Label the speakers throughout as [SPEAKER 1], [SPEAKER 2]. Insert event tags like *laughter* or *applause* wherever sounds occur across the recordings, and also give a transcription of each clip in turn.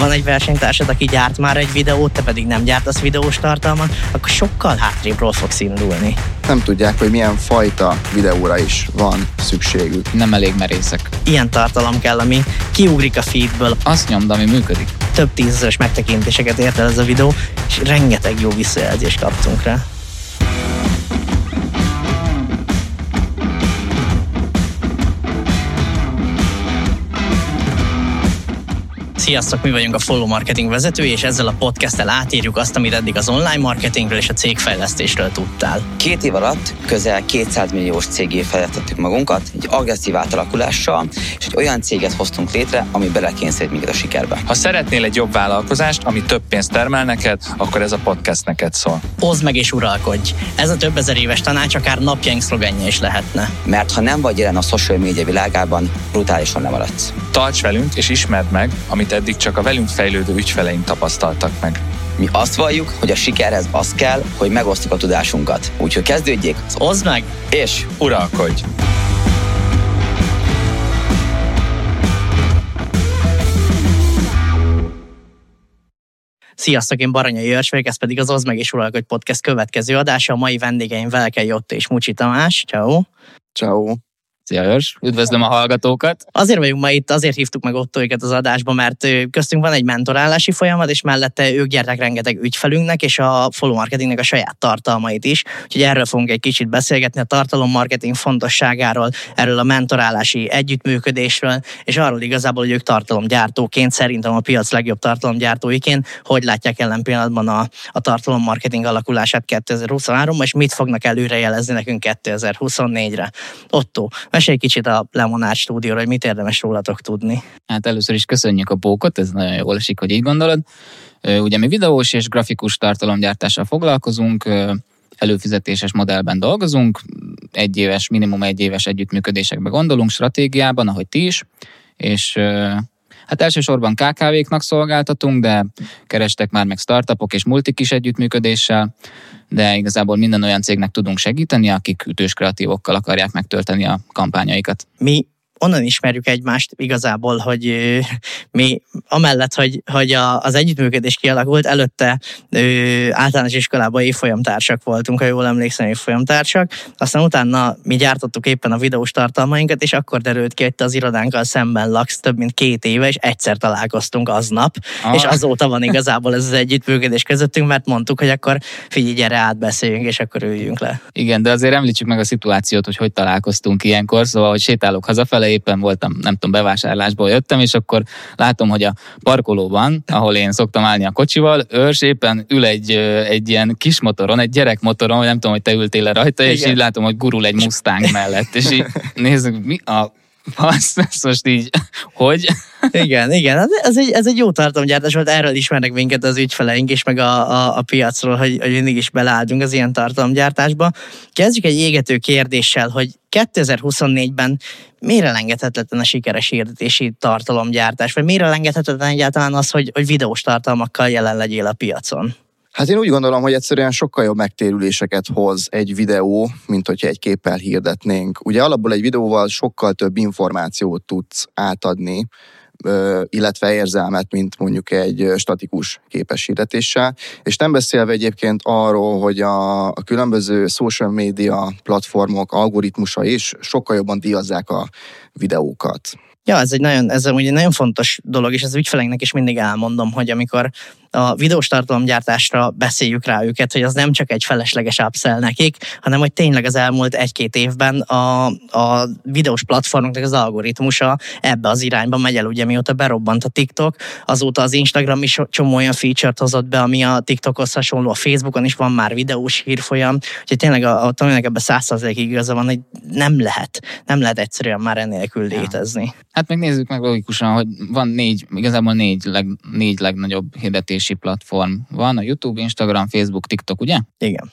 [SPEAKER 1] van egy versenytársad, aki gyárt már egy videót, te pedig nem gyártasz videós tartalmat, akkor sokkal hátrébről fogsz indulni.
[SPEAKER 2] Nem tudják, hogy milyen fajta videóra is van szükségük.
[SPEAKER 3] Nem elég merészek.
[SPEAKER 1] Ilyen tartalom kell, ami kiugrik a feedből.
[SPEAKER 3] Azt nyomd, ami működik.
[SPEAKER 1] Több tízezeres megtekintéseket ért el ez a videó, és rengeteg jó visszajelzést kaptunk rá. Sziasztok, mi vagyunk a Follow Marketing vezető, és ezzel a podcasttel átírjuk azt, amit eddig az online marketingről és a cégfejlesztésről tudtál.
[SPEAKER 4] Két év alatt közel 200 milliós cégé fejlesztettük magunkat, egy agresszív átalakulással, és egy olyan céget hoztunk létre, ami belekényszerít minket a sikerbe.
[SPEAKER 5] Ha szeretnél egy jobb vállalkozást, ami több pénzt termel neked, akkor ez a podcast neked szól.
[SPEAKER 1] Hozd meg és uralkodj! Ez a több ezer éves tanács akár napjaink szlogenje is lehetne.
[SPEAKER 4] Mert ha nem vagy jelen a social media világában, brutálisan lemaradsz.
[SPEAKER 5] Tarts velünk és ismerd meg, amit eddig csak a velünk fejlődő ügyfeleink tapasztaltak meg.
[SPEAKER 4] Mi azt valljuk, hogy a sikerhez az kell, hogy megosztjuk a tudásunkat. Úgyhogy kezdődjék,
[SPEAKER 1] Hozd meg!
[SPEAKER 4] és
[SPEAKER 5] Uralkodj!
[SPEAKER 1] Sziasztok, én Baranyai Jörs vagyok, ez pedig az Oz meg és Uralkodj Podcast következő adása. A mai vendégeim Velke Jotta és Mucsi Tamás. Ciao.
[SPEAKER 2] Ciao.
[SPEAKER 3] Szia, Örs. Üdvözlöm a hallgatókat.
[SPEAKER 1] Azért vagyunk ma itt, azért hívtuk meg Ottóikat az adásba, mert köztünk van egy mentorálási folyamat, és mellette ők gyertek rengeteg ügyfelünknek, és a follow marketingnek a saját tartalmait is. Úgyhogy erről fogunk egy kicsit beszélgetni, a tartalommarketing fontosságáról, erről a mentorálási együttműködésről, és arról igazából, hogy ők tartalomgyártóként, szerintem a piac legjobb tartalomgyártóiként, hogy látják jelen pillanatban a, a tartalommarketing alakulását 2023-ban, és mit fognak előrejelezni nekünk 2024-re. Otto, mesélj kicsit a Lemonát stúdióról, hogy mit érdemes rólatok tudni.
[SPEAKER 3] Hát először is köszönjük a bókot, ez nagyon jól esik, hogy így gondolod. Ugye mi videós és grafikus tartalomgyártással foglalkozunk, előfizetéses modellben dolgozunk, egy éves, minimum egy éves együttműködésekbe gondolunk, stratégiában, ahogy ti is, és hát elsősorban KKV-knak szolgáltatunk, de kerestek már meg startupok és multik is együttműködéssel, de igazából minden olyan cégnek tudunk segíteni, akik ütős kreatívokkal akarják megtölteni a kampányaikat.
[SPEAKER 1] Mi onnan ismerjük egymást igazából, hogy mi amellett, hogy, hogy a, az együttműködés kialakult, előtte általános iskolában évfolyamtársak voltunk, ha jól emlékszem, évfolyamtársak. Aztán utána mi gyártottuk éppen a videós tartalmainkat, és akkor derült ki, hogy te az irodánkkal szemben laksz több mint két éve, és egyszer találkoztunk aznap,
[SPEAKER 3] Ah.
[SPEAKER 1] és azóta van igazából ez az együttműködés közöttünk, mert mondtuk, hogy akkor figyelj, gyere átbeszéljünk, és akkor üljünk le.
[SPEAKER 3] Igen, de azért említsük meg a szituációt, hogy hogy találkoztunk ilyenkor, szóval, hogy sétálok hazafele, éppen voltam, nem tudom, bevásárlásból jöttem, és akkor látom, hogy a parkolóban, ahol én szoktam állni a kocsival, őrs éppen ül egy, egy ilyen kis motoron, egy gyerekmotoron, vagy nem tudom, hogy te ültél le rajta, és
[SPEAKER 1] Igen.
[SPEAKER 3] így látom, hogy gurul egy Mustang mellett, és így *laughs* nézzük, mi a fasz, ez most így, hogy?
[SPEAKER 1] Igen, igen, ez, egy, ez egy jó tartalomgyártás volt, erről ismernek minket az ügyfeleink és meg a, a, a piacról, hogy, hogy mindig is beleálltunk az ilyen tartalomgyártásba. Kezdjük egy égető kérdéssel, hogy 2024-ben miért elengedhetetlen a sikeres hirdetési tartalomgyártás, vagy miért elengedhetetlen egyáltalán az, hogy, hogy videós tartalmakkal jelen legyél a piacon?
[SPEAKER 2] Hát én úgy gondolom, hogy egyszerűen sokkal jobb megtérüléseket hoz egy videó, mint hogyha egy képpel hirdetnénk. Ugye alapból egy videóval sokkal több információt tudsz átadni, illetve érzelmet, mint mondjuk egy statikus képes hirdetéssel. És nem beszélve egyébként arról, hogy a, különböző social media platformok algoritmusa is sokkal jobban díjazzák a videókat.
[SPEAKER 1] Ja, ez egy nagyon, ez egy nagyon fontos dolog, és az ügyfeleinknek is mindig elmondom, hogy amikor a videós tartalomgyártásra beszéljük rá őket, hogy az nem csak egy felesleges upsell nekik, hanem hogy tényleg az elmúlt egy-két évben a, a videós platformoknak az algoritmusa ebbe az irányba megy el, ugye mióta berobbant a TikTok, azóta az Instagram is csomó olyan feature-t hozott be, ami a TikTokhoz hasonló, a Facebookon is van már videós hírfolyam, úgyhogy tényleg a, a Tominek ebben százszerzelékig igaza van, hogy nem lehet, nem lehet egyszerűen már enélkül létezni.
[SPEAKER 3] Hát meg nézzük meg logikusan, hogy van négy, igazából négy, leg, négy legnagyobb hirdetési platform van, a YouTube, Instagram, Facebook, TikTok, ugye?
[SPEAKER 1] Igen.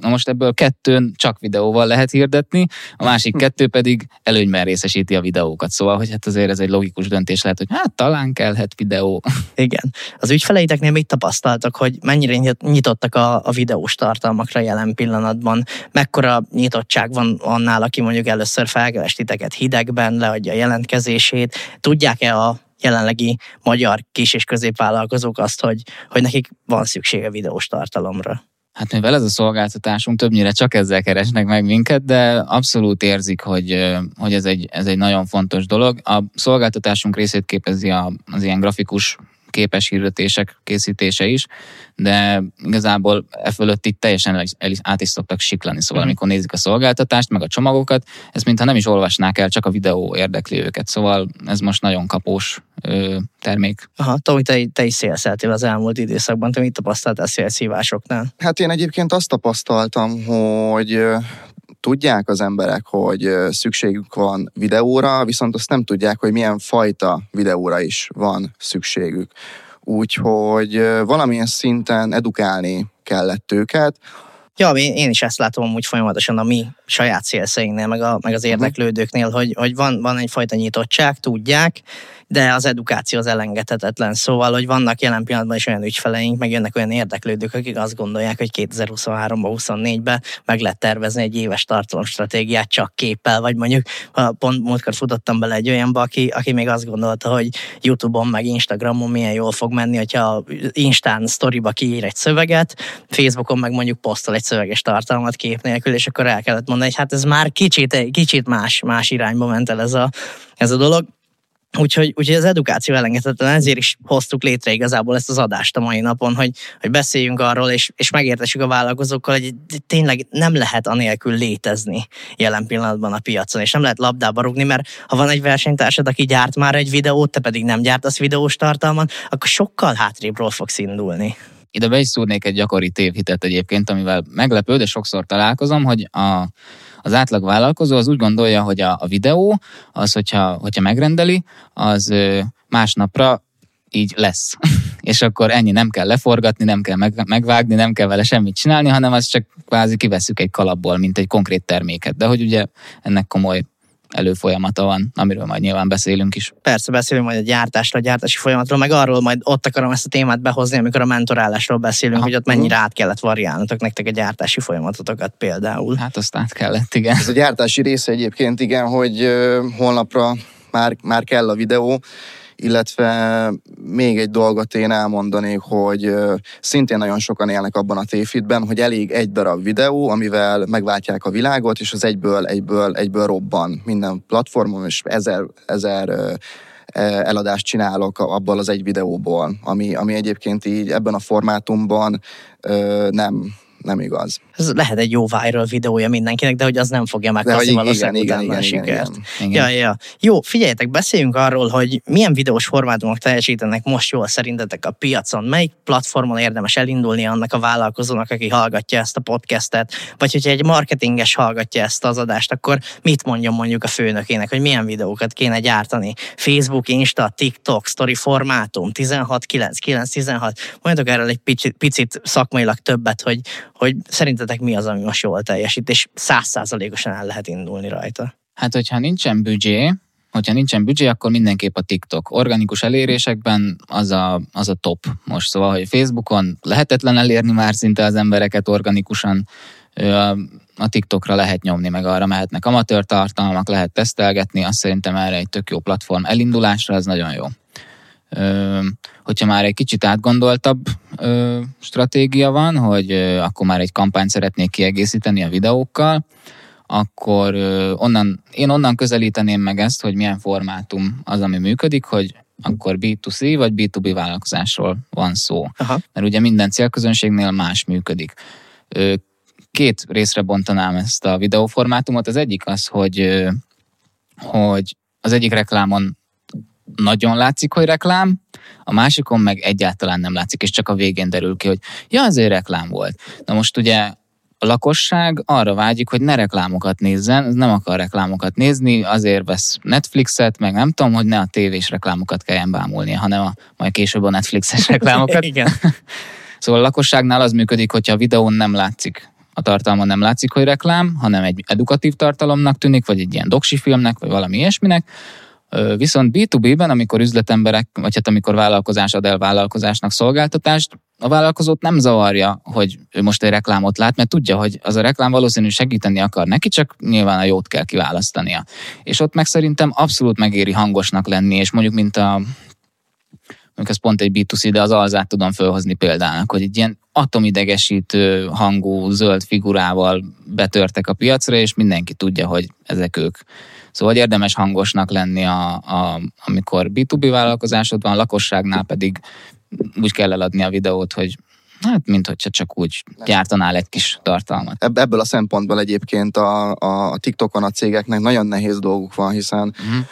[SPEAKER 3] Na most ebből kettőn csak videóval lehet hirdetni, a másik kettő pedig előnyben részesíti a videókat. Szóval, hogy hát azért ez egy logikus döntés lehet, hogy hát talán kellhet videó.
[SPEAKER 1] Igen. Az ügyfeleiteknél mit tapasztaltak, hogy mennyire nyit- nyitottak a, a videós tartalmakra jelen pillanatban? Mekkora nyitottság van annál, aki mondjuk először felkeres titeket hidegben, leadja a jelentkezését? Tudják-e a jelenlegi magyar kis- és középvállalkozók azt, hogy, hogy nekik van szüksége videós tartalomra?
[SPEAKER 3] Hát mivel ez a szolgáltatásunk, többnyire csak ezzel keresnek meg minket, de abszolút érzik, hogy, hogy ez, egy, ez egy nagyon fontos dolog. A szolgáltatásunk részét képezi az ilyen grafikus képes hirdetések készítése is, de igazából e fölött itt teljesen el, el, át is szoktak siklani, szóval mm. amikor nézik a szolgáltatást, meg a csomagokat, ez mintha nem is olvasnák el, csak a videó érdekli őket, szóval ez most nagyon kapós ö, termék.
[SPEAKER 1] Aha, Tomi, te, te is szélszeltél az elmúlt időszakban, te mit tapasztaltál szélszívásoknál?
[SPEAKER 2] Hát én egyébként azt tapasztaltam, hogy tudják az emberek, hogy szükségük van videóra, viszont azt nem tudják, hogy milyen fajta videóra is van szükségük. Úgyhogy valamilyen szinten edukálni kellett őket.
[SPEAKER 1] Ja, én, is ezt látom úgy folyamatosan a mi saját szélszeinknél, meg, a, meg az mhm. érdeklődőknél, hogy, hogy van, van egyfajta nyitottság, tudják, de az edukáció az elengedhetetlen. Szóval, hogy vannak jelen pillanatban is olyan ügyfeleink, meg jönnek olyan érdeklődők, akik azt gondolják, hogy 2023-ban, 24-ben meg lehet tervezni egy éves tartalomstratégiát csak képpel, vagy mondjuk pont múltkor futottam bele egy olyanba, aki, aki még azt gondolta, hogy YouTube-on meg Instagramon milyen jól fog menni, hogyha Instán sztoriba kiír egy szöveget, Facebookon meg mondjuk posztol egy szöveges tartalmat kép nélkül, és akkor el kellett mondani, hogy hát ez már kicsit, kicsit más, más irányba ment el ez a, ez a dolog. Úgyhogy, úgyhogy az edukáció elengedhetetlen, ezért is hoztuk létre igazából ezt az adást a mai napon, hogy, hogy beszéljünk arról, és, és megértessük a vállalkozókkal, hogy tényleg nem lehet anélkül létezni jelen pillanatban a piacon, és nem lehet labdába rugni, mert ha van egy versenytársad, aki gyárt már egy videót, te pedig nem gyártasz videós tartalmat, akkor sokkal hátrébről fogsz indulni.
[SPEAKER 3] Ide be is szúrnék egy gyakori tévhitet egyébként, amivel meglepő, de sokszor találkozom, hogy a az átlag vállalkozó az úgy gondolja, hogy a, a videó, az, hogyha, hogyha megrendeli, az másnapra így lesz. *laughs* és akkor ennyi, nem kell leforgatni, nem kell meg, megvágni, nem kell vele semmit csinálni, hanem azt csak kvázi kiveszük egy kalapból, mint egy konkrét terméket. De hogy ugye ennek komoly előfolyamata van, amiről majd nyilván beszélünk is.
[SPEAKER 1] Persze, beszélünk majd a gyártásról, a gyártási folyamatról, meg arról majd ott akarom ezt a témát behozni, amikor a mentorálásról beszélünk, Aha. hogy ott mennyire át kellett variálnotok nektek a gyártási folyamatotokat például.
[SPEAKER 3] Hát azt át kellett, igen.
[SPEAKER 2] Ez a gyártási része egyébként, igen, hogy holnapra már, már kell a videó, illetve még egy dolgot én elmondanék, hogy szintén nagyon sokan élnek abban a tévhitben, hogy elég egy darab videó, amivel megváltják a világot, és az egyből, egyből, egyből robban minden platformon, és ezer, ezer e, eladást csinálok abból az egy videóból, ami, ami egyébként így ebben a formátumban nem, nem igaz.
[SPEAKER 1] Ez lehet egy jó viral videója mindenkinek, de hogy az nem fogja meghozni valószínűleg igen, igen, igen, sikert. Igen, igen. Ja, ja. Jó, figyeljetek, beszéljünk arról, hogy milyen videós formátumok teljesítenek most jól szerintetek a piacon. Melyik platformon érdemes elindulni annak a vállalkozónak, aki hallgatja ezt a podcastet, vagy hogyha egy marketinges hallgatja ezt az adást, akkor mit mondjon mondjuk a főnökének, hogy milyen videókat kéne gyártani? Facebook, Insta, TikTok, story formátum, 16, 9, 9, 16. Mondjatok erről egy picit, picit szakmailag többet, hogy, hogy szerintetek mi az, ami most jól teljesít, és százszázalékosan el lehet indulni rajta?
[SPEAKER 3] Hát, hogyha nincsen büdzsé, hogyha nincsen büdzsé, akkor mindenképp a TikTok. Organikus elérésekben az a, az a top most. Szóval, hogy Facebookon lehetetlen elérni már szinte az embereket organikusan, a TikTokra lehet nyomni, meg arra mehetnek amatőr tartalmak, lehet tesztelgetni, azt szerintem erre egy tök jó platform elindulásra, ez nagyon jó hogyha már egy kicsit átgondoltabb stratégia van, hogy akkor már egy kampányt szeretnék kiegészíteni a videókkal, akkor onnan, én onnan közelíteném meg ezt, hogy milyen formátum az, ami működik, hogy akkor B2C vagy B2B vállalkozásról van szó. Aha. Mert ugye minden célközönségnél más működik. Két részre bontanám ezt a videóformátumot. Az egyik az, hogy, hogy az egyik reklámon nagyon látszik, hogy reklám, a másikon meg egyáltalán nem látszik, és csak a végén derül ki, hogy ja, azért reklám volt. Na most ugye a lakosság arra vágyik, hogy ne reklámokat nézzen, nem akar reklámokat nézni, azért vesz Netflixet, meg nem tudom, hogy ne a tévés reklámokat kelljen bámulnia, hanem a, majd később a Netflixes *laughs* reklámokat.
[SPEAKER 1] Igen. *laughs*
[SPEAKER 3] szóval a lakosságnál az működik, hogyha a videón nem látszik a tartalma nem látszik, hogy reklám, hanem egy edukatív tartalomnak tűnik, vagy egy ilyen doksi filmnek, vagy valami ilyesminek, Viszont B2B-ben, amikor üzletemberek, vagy hát amikor vállalkozás ad el vállalkozásnak szolgáltatást, a vállalkozót nem zavarja, hogy ő most egy reklámot lát, mert tudja, hogy az a reklám valószínű segíteni akar neki, csak nyilván a jót kell kiválasztania. És ott meg szerintem abszolút megéri hangosnak lenni, és mondjuk mint a mondjuk ez pont egy B2C, de az alzát tudom felhozni példának, hogy egy ilyen atomidegesítő hangú zöld figurával betörtek a piacra, és mindenki tudja, hogy ezek ők. Szóval érdemes hangosnak lenni, a, a, amikor B2B vállalkozásod van, a lakosságnál pedig úgy kell eladni a videót, hogy Hát, mint hogyha csak úgy gyártanál egy kis tartalmat.
[SPEAKER 2] Ebből a szempontból egyébként a, a TikTokon a cégeknek nagyon nehéz dolguk van, hiszen uh-huh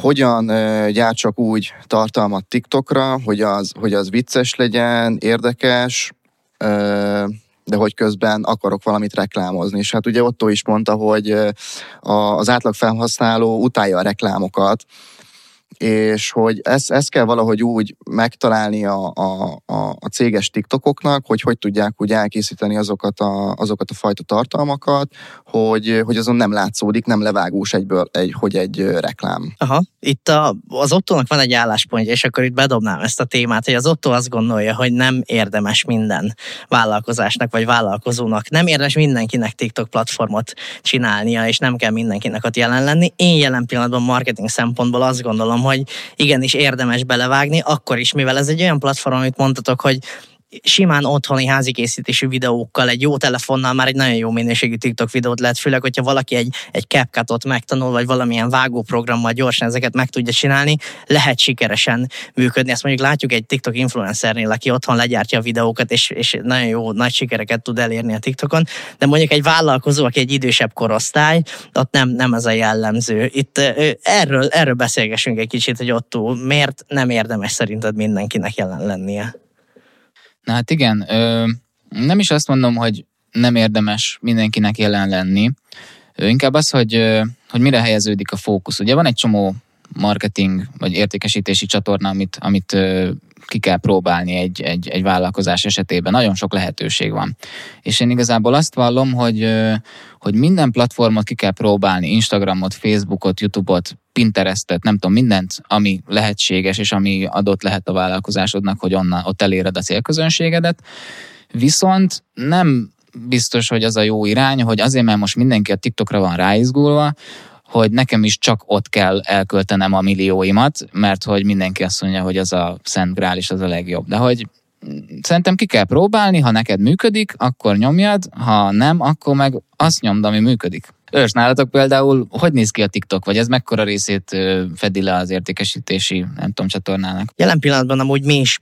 [SPEAKER 2] hogyan gyártsak úgy tartalmat TikTokra, hogy az, hogy az vicces legyen, érdekes, de hogy közben akarok valamit reklámozni. És hát ugye Otto is mondta, hogy az átlag felhasználó utálja a reklámokat, és hogy ezt, ezt kell valahogy úgy megtalálni a, a, a, a céges TikTokoknak, hogy hogy tudják úgy elkészíteni azokat a, azokat a fajta tartalmakat, hogy, hogy azon nem látszódik, nem levágós egyből, egy, hogy egy reklám.
[SPEAKER 1] Aha, itt a, az Ottónak van egy álláspontja, és akkor itt bedobnám ezt a témát, hogy az Ottó azt gondolja, hogy nem érdemes minden vállalkozásnak vagy vállalkozónak, nem érdemes mindenkinek TikTok platformot csinálnia, és nem kell mindenkinek ott jelen lenni. Én jelen pillanatban marketing szempontból azt gondolom, hogy igenis érdemes belevágni, akkor is, mivel ez egy olyan platform, amit mondtatok, hogy simán otthoni házi készítésű videókkal, egy jó telefonnal már egy nagyon jó minőségű TikTok videót lehet, főleg, hogyha valaki egy, egy CapCut-ot megtanul, vagy valamilyen vágóprogrammal gyorsan ezeket meg tudja csinálni, lehet sikeresen működni. Ezt mondjuk látjuk egy TikTok influencernél, aki otthon legyártja a videókat, és, és nagyon jó, nagy sikereket tud elérni a TikTokon, de mondjuk egy vállalkozó, aki egy idősebb korosztály, ott nem, nem ez a jellemző. Itt erről, erről beszélgessünk egy kicsit, hogy ott túl, miért nem érdemes szerinted mindenkinek jelen lennie?
[SPEAKER 3] Hát igen, ö, nem is azt mondom, hogy nem érdemes mindenkinek jelen lenni, inkább az, hogy, hogy mire helyeződik a fókusz. Ugye van egy csomó marketing vagy értékesítési csatorna, amit, amit ki kell próbálni egy, egy, egy vállalkozás esetében. Nagyon sok lehetőség van. És én igazából azt vallom, hogy, hogy minden platformot ki kell próbálni, Instagramot, Facebookot, Youtube-ot, Pinterestet, nem tudom, mindent, ami lehetséges, és ami adott lehet a vállalkozásodnak, hogy onnan, ott eléred a célközönségedet. Viszont nem biztos, hogy az a jó irány, hogy azért, mert most mindenki a TikTokra van ráizgulva, hogy nekem is csak ott kell elköltenem a millióimat, mert hogy mindenki azt mondja, hogy az a Szent Grál és az a legjobb. De hogy szerintem ki kell próbálni, ha neked működik, akkor nyomjad, ha nem, akkor meg azt nyomd, ami működik. Ős, nálatok például hogy néz ki a TikTok, vagy ez mekkora részét fedi le az értékesítési, nem tudom, csatornának?
[SPEAKER 1] Jelen pillanatban amúgy mi is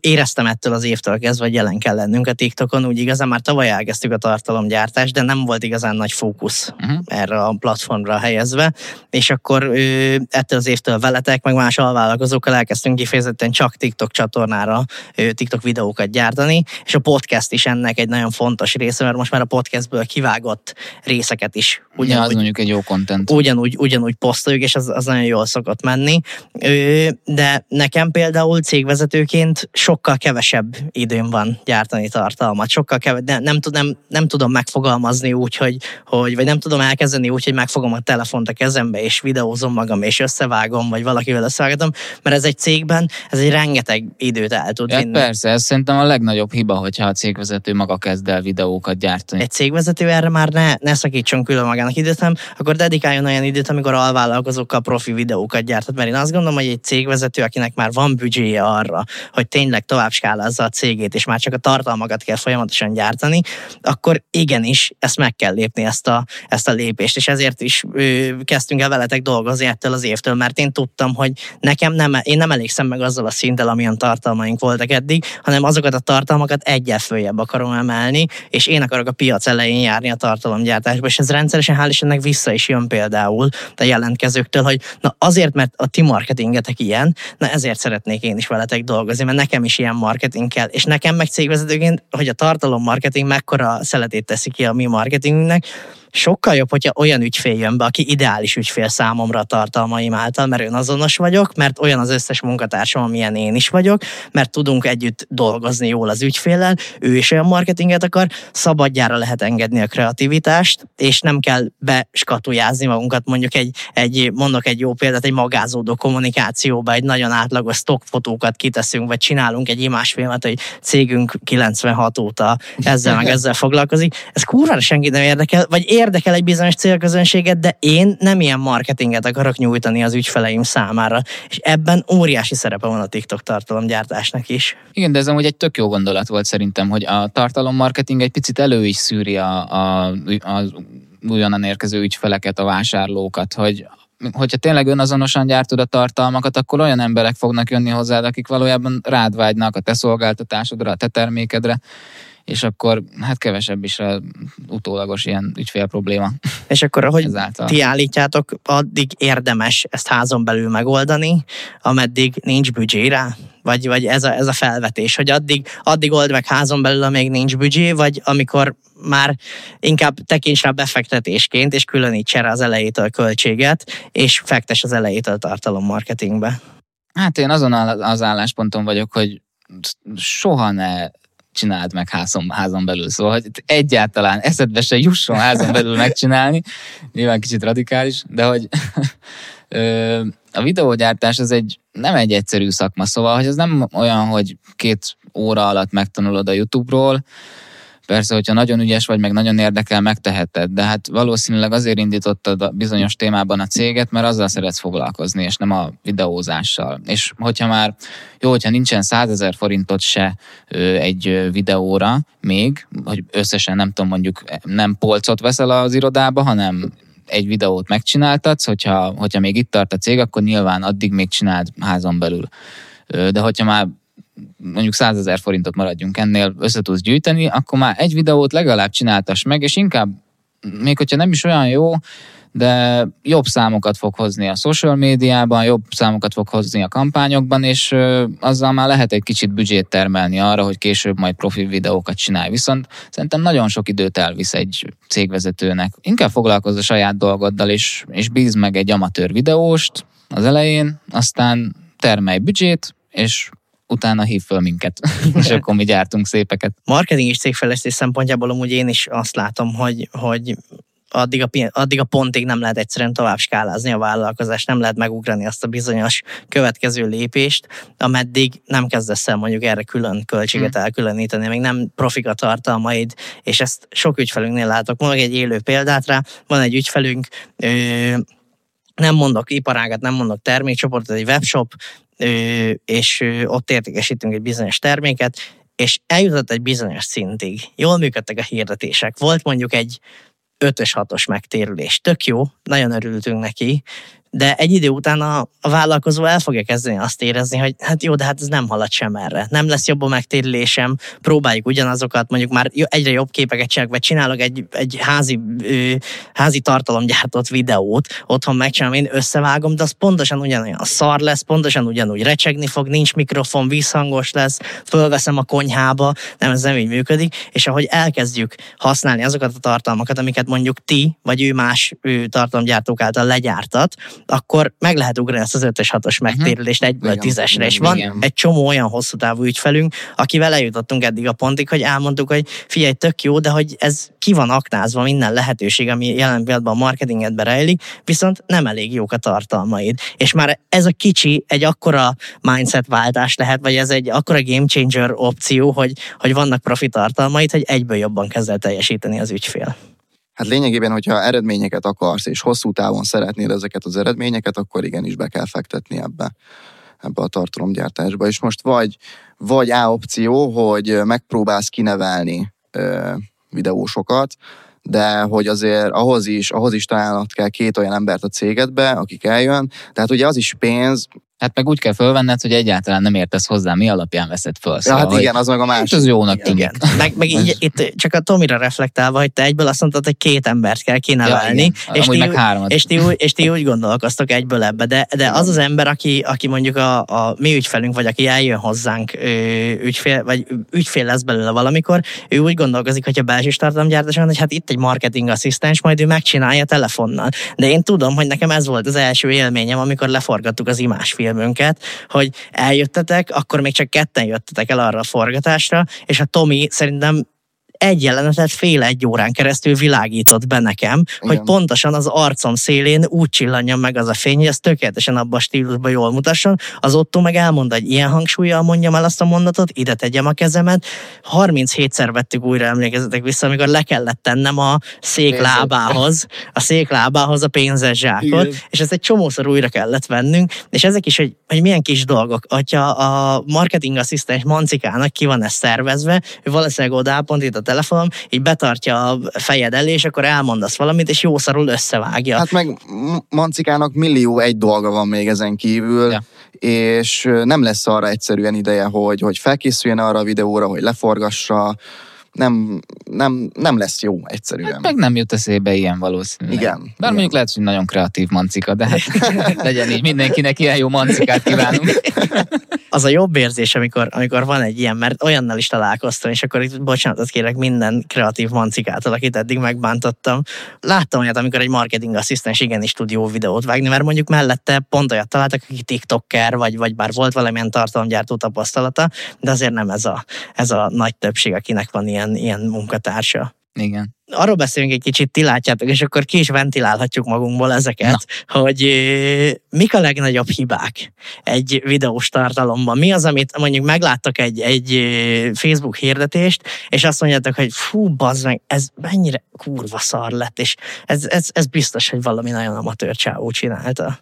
[SPEAKER 1] éreztem ettől az évtől kezdve, hogy jelen kell lennünk a TikTokon, úgy igazán már tavaly elkezdtük a tartalomgyártást, de nem volt igazán nagy fókusz uh-huh. erre a platformra helyezve, és akkor ő, ettől az évtől veletek, meg más alvállalkozókkal elkezdtünk kifejezetten csak TikTok csatornára ő, TikTok videókat gyártani, és a podcast is ennek egy nagyon fontos része, mert most már a podcastből kivágott részeket is
[SPEAKER 3] Ugyanúgy, ja, az mondjuk egy jó content.
[SPEAKER 1] Ugyanúgy, ugyanúgy posztoljuk, és az, az nagyon jól szokott menni. De nekem például cégvezetőként sokkal kevesebb időm van gyártani tartalmat. Sokkal kevesebb, nem, nem, nem, nem tudom megfogalmazni úgy, hogy, hogy, vagy nem tudom elkezdeni úgy, hogy megfogom a telefont a kezembe, és videózom magam, és összevágom, vagy valakivel összevágom, mert ez egy cégben, ez egy rengeteg időt el tud
[SPEAKER 3] ja, vinni. Persze, ez szerintem a legnagyobb hiba, hogyha a cégvezető maga kezd el videókat gyártani.
[SPEAKER 1] Egy cégvezető erre már ne, ne szakítson külön magának időt, hanem akkor dedikáljon olyan időt, amikor alvállalkozókkal profi videókat gyártat. Mert én azt gondolom, hogy egy cégvezető, akinek már van büdzséje arra, hogy tényleg tovább skálázza a cégét, és már csak a tartalmakat kell folyamatosan gyártani, akkor igenis ezt meg kell lépni, ezt a, ezt a lépést. És ezért is ő, kezdtünk el veletek dolgozni ettől az évtől, mert én tudtam, hogy nekem nem, én nem elégszem meg azzal a szinttel, amilyen tartalmaink voltak eddig, hanem azokat a tartalmakat egyel följebb akarom emelni, és én akarok a piac elején járni a tartalomgyártásba, és ez rendszeresen hál' Istennek vissza is jön például a jelentkezőktől, hogy na azért, mert a ti marketingetek ilyen, na ezért szeretnék én is veletek dolgozni, mert nekem is ilyen marketing kell, és nekem meg cégvezetőként, hogy a tartalom marketing mekkora szeletét teszi ki a mi marketingünknek, sokkal jobb, hogyha olyan ügyfél jön be, aki ideális ügyfél számomra a tartalmaim által, mert azonos vagyok, mert olyan az összes munkatársam, amilyen én is vagyok, mert tudunk együtt dolgozni jól az ügyféllel, ő is olyan marketinget akar, szabadjára lehet engedni a kreativitást, és nem kell beskatujázni magunkat, mondjuk egy, egy mondok egy jó példát, egy magázódó kommunikációba, egy nagyon átlagos stockfotókat kiteszünk készítünk, vagy csinálunk egy imásfilmet, hogy cégünk 96 óta ezzel meg *laughs* ezzel foglalkozik. Ez kurvára senki nem érdekel, vagy érdekel egy bizonyos célközönséget, de én nem ilyen marketinget akarok nyújtani az ügyfeleim számára. És ebben óriási szerepe van a TikTok tartalomgyártásnak is.
[SPEAKER 3] Igen, de ez amúgy egy tök jó gondolat volt szerintem, hogy a tartalommarketing egy picit elő is szűri a, a, a újonnan érkező ügyfeleket, a vásárlókat, hogy hogyha tényleg önazonosan gyártod a tartalmakat, akkor olyan emberek fognak jönni hozzád, akik valójában rád vágynak a te szolgáltatásodra, a te termékedre, és akkor hát kevesebb is a utólagos ilyen ügyfél probléma.
[SPEAKER 1] És akkor, ahogy Ezáltal. ti állítjátok, addig érdemes ezt házon belül megoldani, ameddig nincs büdzsé rá? Vagy, vagy ez, a, ez a felvetés, hogy addig, addig old meg házon belül, amíg nincs büdzsé, vagy amikor már inkább tekints rá befektetésként, és különíts erre az elejétől költséget, és fektes az elejétől tartalommarketingbe.
[SPEAKER 3] Hát én azon az állásponton vagyok, hogy soha ne csináld meg házon, házon belül. Szóval, hogy egyáltalán eszedbe se jusson házon belül megcsinálni, *laughs* nyilván kicsit radikális, de hogy *laughs* a videógyártás az egy, nem egy egyszerű szakma, szóval, hogy ez nem olyan, hogy két óra alatt megtanulod a YouTube-ról, Persze, hogyha nagyon ügyes vagy, meg nagyon érdekel, megteheted, de hát valószínűleg azért indítottad a bizonyos témában a céget, mert azzal szeretsz foglalkozni, és nem a videózással. És hogyha már, jó, hogyha nincsen százezer forintot se egy videóra még, hogy összesen nem tudom, mondjuk nem polcot veszel az irodába, hanem egy videót megcsináltatsz, hogyha, hogyha még itt tart a cég, akkor nyilván addig még csináld házon belül. De hogyha már mondjuk 100 ezer forintot maradjunk ennél, össze tudsz gyűjteni, akkor már egy videót legalább csináltass meg, és inkább, még hogyha nem is olyan jó, de jobb számokat fog hozni a social médiában, jobb számokat fog hozni a kampányokban, és azzal már lehet egy kicsit büdzsét termelni arra, hogy később majd profi videókat csinálj. Viszont szerintem nagyon sok időt elvisz egy cégvezetőnek. Inkább foglalkozz a saját dolgoddal, és, és bíz meg egy amatőr videóst az elején, aztán termelj büdzsét, és utána hív föl minket, *laughs* és akkor mi gyártunk szépeket.
[SPEAKER 1] Marketing és cégfejlesztés szempontjából amúgy én is azt látom, hogy, hogy addig a, addig a pontig nem lehet egyszerűen tovább skálázni a vállalkozást, nem lehet megugrani azt a bizonyos következő lépést, ameddig nem kezdesz el mondjuk erre külön költséget hmm. elkülöníteni, még nem profik a tartalmaid, és ezt sok ügyfelünknél látok. Mondok egy élő példát rá, van egy ügyfelünk, ö, nem mondok iparágat, nem mondok termékcsoportot, egy webshop, és ott értékesítünk egy bizonyos terméket, és eljutott egy bizonyos szintig. Jól működtek a hirdetések. Volt mondjuk egy 5-ös, 6-os megtérülés. Tök jó, nagyon örültünk neki, de egy idő után a, a vállalkozó el fogja kezdeni azt érezni, hogy hát jó, de hát ez nem halad sem erre. Nem lesz jobb a megtérülésem, próbáljuk ugyanazokat, mondjuk már egyre jobb képeket csinálok, vagy csinálok egy, egy házi, házi tartalomgyártott videót, otthon megcsinálom, én összevágom, de az pontosan ugyanolyan szar lesz, pontosan ugyanúgy recsegni fog, nincs mikrofon, vízhangos lesz, fölveszem a konyhába, nem, ez nem így működik, és ahogy elkezdjük használni azokat a tartalmakat, amiket mondjuk ti, vagy ő más ő, tartalomgyártók által legyártat, akkor meg lehet ugrani ezt az 5-ös, 6-os megtérülést uh-huh. egyből tízesre, és van igen. egy csomó olyan hosszú távú ügyfelünk, akivel eljutottunk eddig a pontig, hogy elmondtuk, hogy figyelj, tök jó, de hogy ez ki van aknázva minden lehetőség, ami jelen pillanatban a marketingedbe rejlik, viszont nem elég jók a tartalmaid. És már ez a kicsi egy akkora mindset váltás lehet, vagy ez egy akkora game changer opció, hogy, hogy vannak profi tartalmaid, hogy egyből jobban kezd el teljesíteni az ügyfél.
[SPEAKER 2] Hát lényegében, hogyha eredményeket akarsz, és hosszú távon szeretnéd ezeket az eredményeket, akkor igenis be kell fektetni ebbe, ebbe a tartalomgyártásba. És most vagy, vagy A opció, hogy megpróbálsz kinevelni ö, videósokat, de hogy azért ahhoz is, ahhoz is találnod kell két olyan embert a cégedbe, akik eljön. Tehát ugye az is pénz,
[SPEAKER 3] Hát meg úgy kell fölvenned, hogy egyáltalán nem értesz hozzá, mi alapján veszed föl.
[SPEAKER 2] Szóval, ja, hát igen, az meg a másik.
[SPEAKER 3] Az jónak tűnik. Igen. *laughs*
[SPEAKER 1] Meg, meg így, *laughs* itt csak a Tomira reflektálva, hogy te egyből azt mondtad, hogy két embert kell kinevelni,
[SPEAKER 3] ja, és, ti, meg háromat.
[SPEAKER 1] és, ti, és ti úgy gondolkoztok egyből ebbe, de, de az az ember, aki, aki mondjuk a, a mi ügyfelünk, vagy aki eljön hozzánk ügyfél, vagy ügyfél lesz belőle valamikor, ő úgy gondolkozik, hogy a belső tartalomgyártás van, hogy hát itt egy marketing asszisztens, majd ő megcsinálja telefonnal. De én tudom, hogy nekem ez volt az első élményem, amikor leforgattuk az filmünket, hogy eljöttetek, akkor még csak ketten jöttetek el arra a forgatásra, és a Tomi szerintem egy jelenetet fél egy órán keresztül világított be nekem, Igen. hogy pontosan az arcom szélén úgy csillanjon meg az a fény, hogy ez tökéletesen abban a stílusban jól mutasson. Az Otto meg elmondta, hogy ilyen hangsúlyjal mondjam el azt a mondatot, ide tegyem a kezemet. 37-szer vettük újra, emlékezetek vissza, amikor le kellett tennem a szék lábához, a szék lábához a pénzes zsákot, Igen. és ezt egy csomószor újra kellett vennünk, és ezek is, hogy, hogy milyen kis dolgok. Hogyha a marketing asszisztens Mancikának ki van ez szervezve, ő valószínűleg oda pont itt a telefonom, így betartja a fejed elé, és akkor elmondasz valamit, és jószarul összevágja.
[SPEAKER 2] Hát meg Mancikának millió egy dolga van még ezen kívül, ja. és nem lesz arra egyszerűen ideje, hogy, hogy felkészüljen arra a videóra, hogy leforgassa, nem, nem, nem lesz jó egyszerűen. Hát
[SPEAKER 3] meg nem jut eszébe ilyen valószínűleg.
[SPEAKER 2] Igen.
[SPEAKER 3] Bár
[SPEAKER 2] igen.
[SPEAKER 3] mondjuk lehet, hogy nagyon kreatív mancika, de hát *laughs* legyen így mindenkinek ilyen jó mancikát kívánunk.
[SPEAKER 1] Az a jobb érzés, amikor, amikor van egy ilyen, mert olyannal is találkoztam, és akkor itt bocsánatot kérek minden kreatív mancikától, akit eddig megbántottam. Láttam olyat, amikor egy marketing asszisztens igenis tud jó videót vágni, mert mondjuk mellette pont olyat találtak, aki TikToker, vagy, vagy bár volt valamilyen tartalomgyártó tapasztalata, de azért nem ez a, ez a nagy többség, akinek van ilyen ilyen, ilyen munkatársa.
[SPEAKER 3] Igen.
[SPEAKER 1] Arról beszélünk egy kicsit, ti látjátok, és akkor ki is ventilálhatjuk magunkból ezeket, Na. hogy mik a legnagyobb hibák egy videós tartalomban. Mi az, amit mondjuk megláttak egy, egy Facebook hirdetést, és azt mondjátok, hogy fú, bazd meg, ez mennyire kurva szar lett, és ez, ez, ez biztos, hogy valami nagyon amatőr csávó csinálta.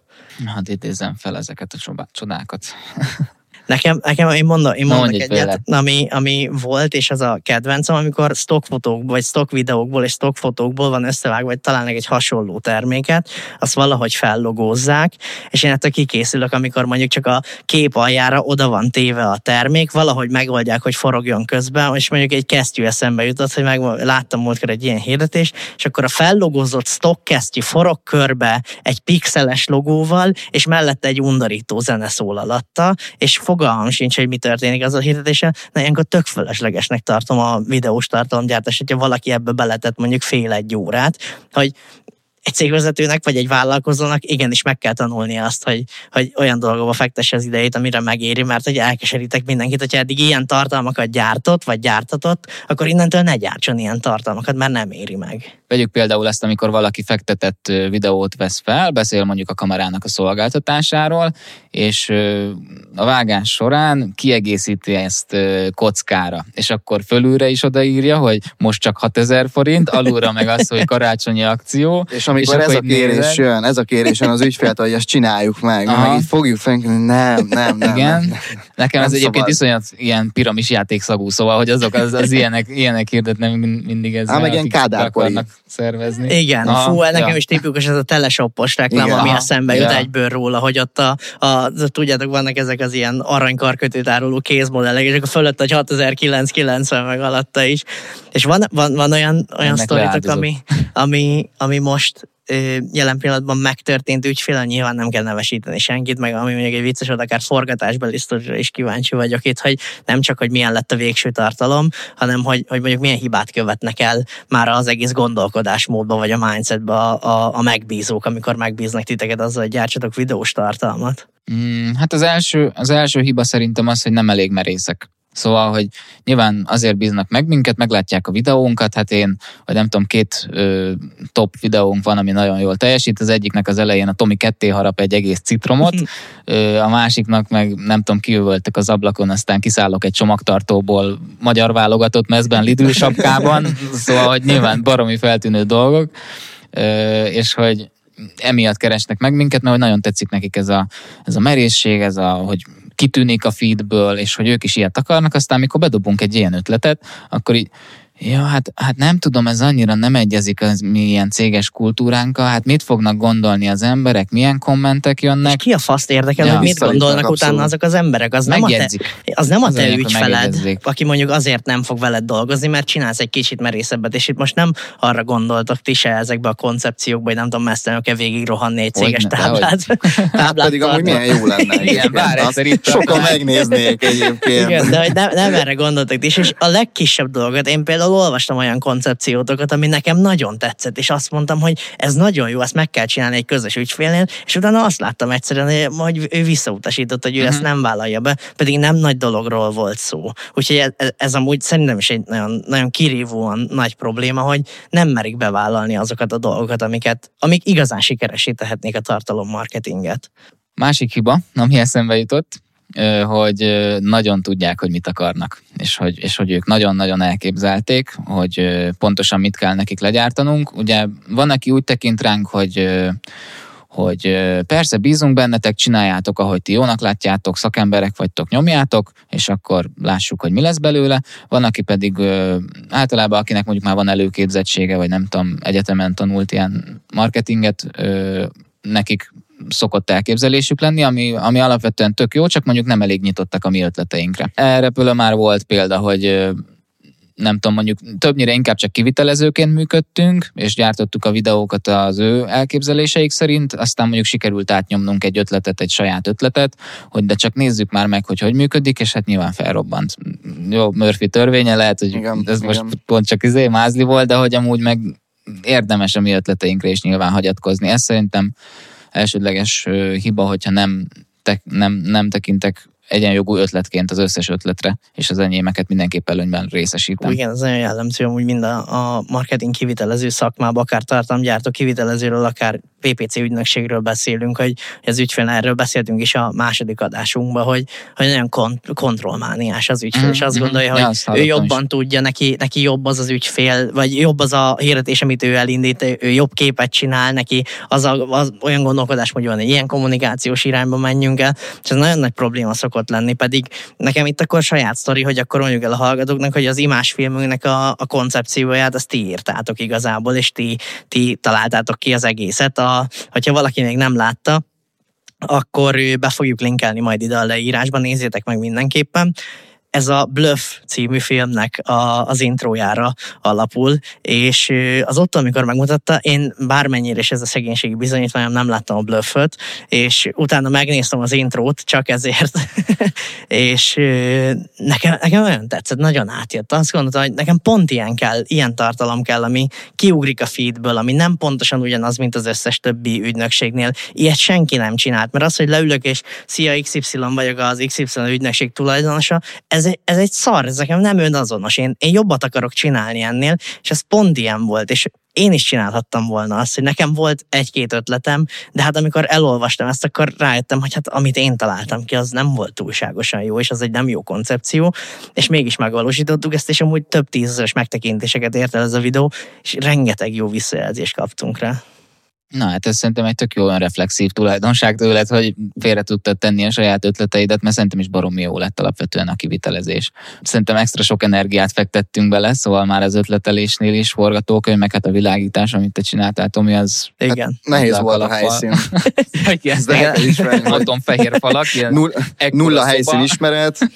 [SPEAKER 3] Hát idézem fel ezeket a csodákat. *laughs*
[SPEAKER 1] Nekem, nekem én mondom, én mondok egyet, egyet ami, ami volt, és az a kedvencem, amikor stockfotókból, vagy stock videókból és stock fotókból van összevágva, vagy találnak egy hasonló terméket, azt valahogy fellogózzák, és én ettől kikészülök, amikor mondjuk csak a kép aljára oda van téve a termék, valahogy megoldják, hogy forogjon közben, és mondjuk egy kesztyű eszembe jutott, hogy meg, láttam múltkor egy ilyen hirdetés, és akkor a fellogózott stock kesztyű forog körbe egy pixeles logóval, és mellette egy undorító zene szól alatta, és fogalmam sincs, hogy mi történik az a hirdetése, de ilyenkor tök fölöslegesnek tartom a videós tartalomgyártás, hogyha valaki ebbe beletett mondjuk fél egy órát, hogy egy cégvezetőnek vagy egy vállalkozónak igenis meg kell tanulnia azt, hogy, hogy olyan dolgokba fektesse az idejét, amire megéri, mert hogy elkeserítek mindenkit, hogyha eddig ilyen tartalmakat gyártott, vagy gyártatott, akkor innentől ne gyártson ilyen tartalmakat, mert nem éri meg.
[SPEAKER 3] Vegyük például ezt, amikor valaki fektetett videót vesz fel, beszél mondjuk a kamerának a szolgáltatásáról, és a vágás során kiegészíti ezt kockára, és akkor fölülre is odaírja, hogy most csak 6000 forint, alulra meg az, hogy karácsonyi akció. *laughs*
[SPEAKER 2] És amikor és ez a kérés nézed... jön, ez a kérés jön az ügyfélt, hogy ezt csináljuk meg, Aha. meg így fogjuk fel, nem, nem, nem.
[SPEAKER 3] Igen,
[SPEAKER 2] nem, nem.
[SPEAKER 3] nekem nem ez egyébként szabad. iszonyat ilyen piramis játékszagú, szóval, hogy azok az, az *laughs* ilyenek, ilyenek hirdetnek mindig ez.
[SPEAKER 2] meg ilyen kádárkori
[SPEAKER 3] szervezni.
[SPEAKER 1] Igen, Aha, fú, nekem ja. is tipikus ez a teleshoppos reklám, Igen, ami a szembe jut ja. egyből róla, hogy ott a, a, tudjátok, vannak ezek az ilyen aranykarkötőt áruló kézmodellek, és akkor fölött egy 6990 meg alatta is. És van, van, van olyan, olyan sztoritok, ami, ami, ami most jelen pillanatban megtörtént ügyfél, nyilván nem kell nevesíteni senkit, meg ami mondjuk egy vicces, akár forgatásbeli sztorira is kíváncsi vagyok itt, hogy nem csak, hogy milyen lett a végső tartalom, hanem hogy, hogy mondjuk milyen hibát követnek el már az egész gondolkodásmódba, vagy a mindsetbe a, a, a megbízók, amikor megbíznak titeket azzal, hogy gyártsatok videós tartalmat.
[SPEAKER 3] Mm, hát az első, az első hiba szerintem az, hogy nem elég merészek. Szóval, hogy nyilván azért bíznak meg minket, meglátják a videónkat, hát én, vagy nem tudom, két ö, top videónk van, ami nagyon jól teljesít, az egyiknek az elején a Tomi ketté harap egy egész citromot, *laughs* ö, a másiknak meg nem tudom, kiüvöltek az ablakon, aztán kiszállok egy csomagtartóból magyar válogatott mezben Lidl sapkában, szóval, hogy nyilván baromi feltűnő dolgok, ö, és hogy emiatt keresnek meg minket, mert hogy nagyon tetszik nekik ez a, ez a merészség, ez a, hogy kitűnik a feedből, és hogy ők is ilyet akarnak, aztán amikor bedobunk egy ilyen ötletet, akkor így Ja, hát, hát nem tudom, ez annyira nem egyezik az milyen céges kultúránkkal, hát mit fognak gondolni az emberek, milyen kommentek jönnek.
[SPEAKER 1] És ki a faszt érdekel, ja, hogy mit gondolnak abszolút. utána azok az emberek? Az nem a te, az nem a te az ügyfeled, aki mondjuk azért nem fog veled dolgozni, mert csinálsz egy kicsit merészebbet, és itt most nem arra gondoltok ti se ezekbe a koncepciókba, hogy nem tudom, mesztelenül végig rohanni egy céges táblát.
[SPEAKER 2] táblát Pedig amúgy milyen jó lenne.
[SPEAKER 3] Igen, bár egyszer itt
[SPEAKER 2] Sokan megnéznék egyébként.
[SPEAKER 1] Igen, de hogy nem, nem erre gondoltok is, és a legkisebb dolgot én például például olvastam olyan koncepciótokat, ami nekem nagyon tetszett, és azt mondtam, hogy ez nagyon jó, ezt meg kell csinálni egy közös ügyfélnél, és utána azt láttam egyszerűen, hogy ő visszautasított, hogy ő uh-huh. ezt nem vállalja be, pedig nem nagy dologról volt szó. Úgyhogy ez, ez amúgy szerintem is egy nagyon, nagyon kirívóan nagy probléma, hogy nem merik bevállalni azokat a dolgokat, amiket, amik igazán sikeresítehetnék a tartalommarketinget.
[SPEAKER 3] Másik hiba, ami eszembe jutott, hogy nagyon tudják, hogy mit akarnak, és hogy, és hogy ők nagyon-nagyon elképzelték, hogy pontosan mit kell nekik legyártanunk. Ugye van, aki úgy tekint ránk, hogy hogy persze bízunk bennetek, csináljátok, ahogy ti jónak látjátok, szakemberek vagytok, nyomjátok, és akkor lássuk, hogy mi lesz belőle. Van, aki pedig általában, akinek mondjuk már van előképzettsége, vagy nem tudom, egyetemen tanult ilyen marketinget, nekik szokott elképzelésük lenni, ami, ami alapvetően tök jó, csak mondjuk nem elég nyitottak a mi ötleteinkre. Erre például már volt példa, hogy nem tudom, mondjuk többnyire inkább csak kivitelezőként működtünk, és gyártottuk a videókat az ő elképzeléseik szerint, aztán mondjuk sikerült átnyomnunk egy ötletet, egy saját ötletet, hogy de csak nézzük már meg, hogy hogy működik, és hát nyilván felrobbant. Jó, Murphy törvénye lehet, hogy igen, ez igen. most pont csak izé mázli volt, de hogy amúgy meg érdemes a mi ötleteinkre is nyilván hagyatkozni. Ez szerintem elsődleges hiba, hogyha nem, te, nem, nem tekintek egyenjogú ötletként az összes ötletre, és az enyémeket mindenképp előnyben részesítem.
[SPEAKER 1] Igen, ez nagyon jellemző, hogy mind a, a marketing kivitelező szakmában, akár tartalomgyártó kivitelezőről, akár PPC ügynökségről beszélünk, hogy az ügyfél, erről beszéltünk is a második adásunkban, hogy, hogy nagyon kont- kontrollmániás az ügyfél, mm-hmm. és azt mhm. gondolja, ja, hogy ő jobban is. tudja, neki, neki jobb az az ügyfél, vagy jobb az a hirdetés, amit ő elindít, ő jobb képet csinál, neki az, a, az olyan gondolkodás, hogy van egy ilyen kommunikációs irányba menjünk el, és ez nagyon nagy probléma szokott lenni, pedig nekem itt akkor saját sztori, hogy akkor mondjuk el a hallgatóknak, hogy az imásfilmünknek a, a koncepcióját, azt ti írtátok igazából, és ti, ti találtátok ki az egészet. A, hogyha valaki még nem látta, akkor be fogjuk linkelni majd ide a leírásban, nézzétek meg mindenképpen ez a Bluff című filmnek a, az intrójára alapul, és az ott, amikor megmutatta, én bármennyire is ez a szegénységi bizonyítványom nem láttam a Bluffot, és utána megnéztem az intrót csak ezért, *laughs* és nekem, nekem nagyon tetszett, nagyon átjött. Azt gondoltam, hogy nekem pont ilyen kell, ilyen tartalom kell, ami kiugrik a feedből, ami nem pontosan ugyanaz, mint az összes többi ügynökségnél. Ilyet senki nem csinált, mert az, hogy leülök és szia XY vagyok az XY ügynökség tulajdonosa, ez ez, ez egy szar, ez nekem nem önazonos. Én, én jobbat akarok csinálni ennél, és ez pont ilyen volt, és én is csinálhattam volna azt, hogy nekem volt egy-két ötletem, de hát amikor elolvastam ezt, akkor rájöttem, hogy hát amit én találtam ki, az nem volt túlságosan jó, és az egy nem jó koncepció, és mégis megvalósítottuk ezt, és amúgy több tízezeres megtekintéseket ért el ez a videó, és rengeteg jó visszajelzést kaptunk rá.
[SPEAKER 3] Na hát ez szerintem egy tök jó olyan reflexív tulajdonság tőled, hogy félre tudtad tenni a saját ötleteidet, mert szerintem is baromi jó lett alapvetően a kivitelezés. Szerintem extra sok energiát fektettünk bele, szóval már az ötletelésnél is forgatókönyv, meg hát a világítás, amit te csináltál, Tomi, az...
[SPEAKER 1] Igen. Hát
[SPEAKER 2] nehéz volt a helyszín. *laughs*
[SPEAKER 3] Igen, mondom, fehér falak. Ilyen
[SPEAKER 2] Null, nulla helyszín ismeret. *laughs*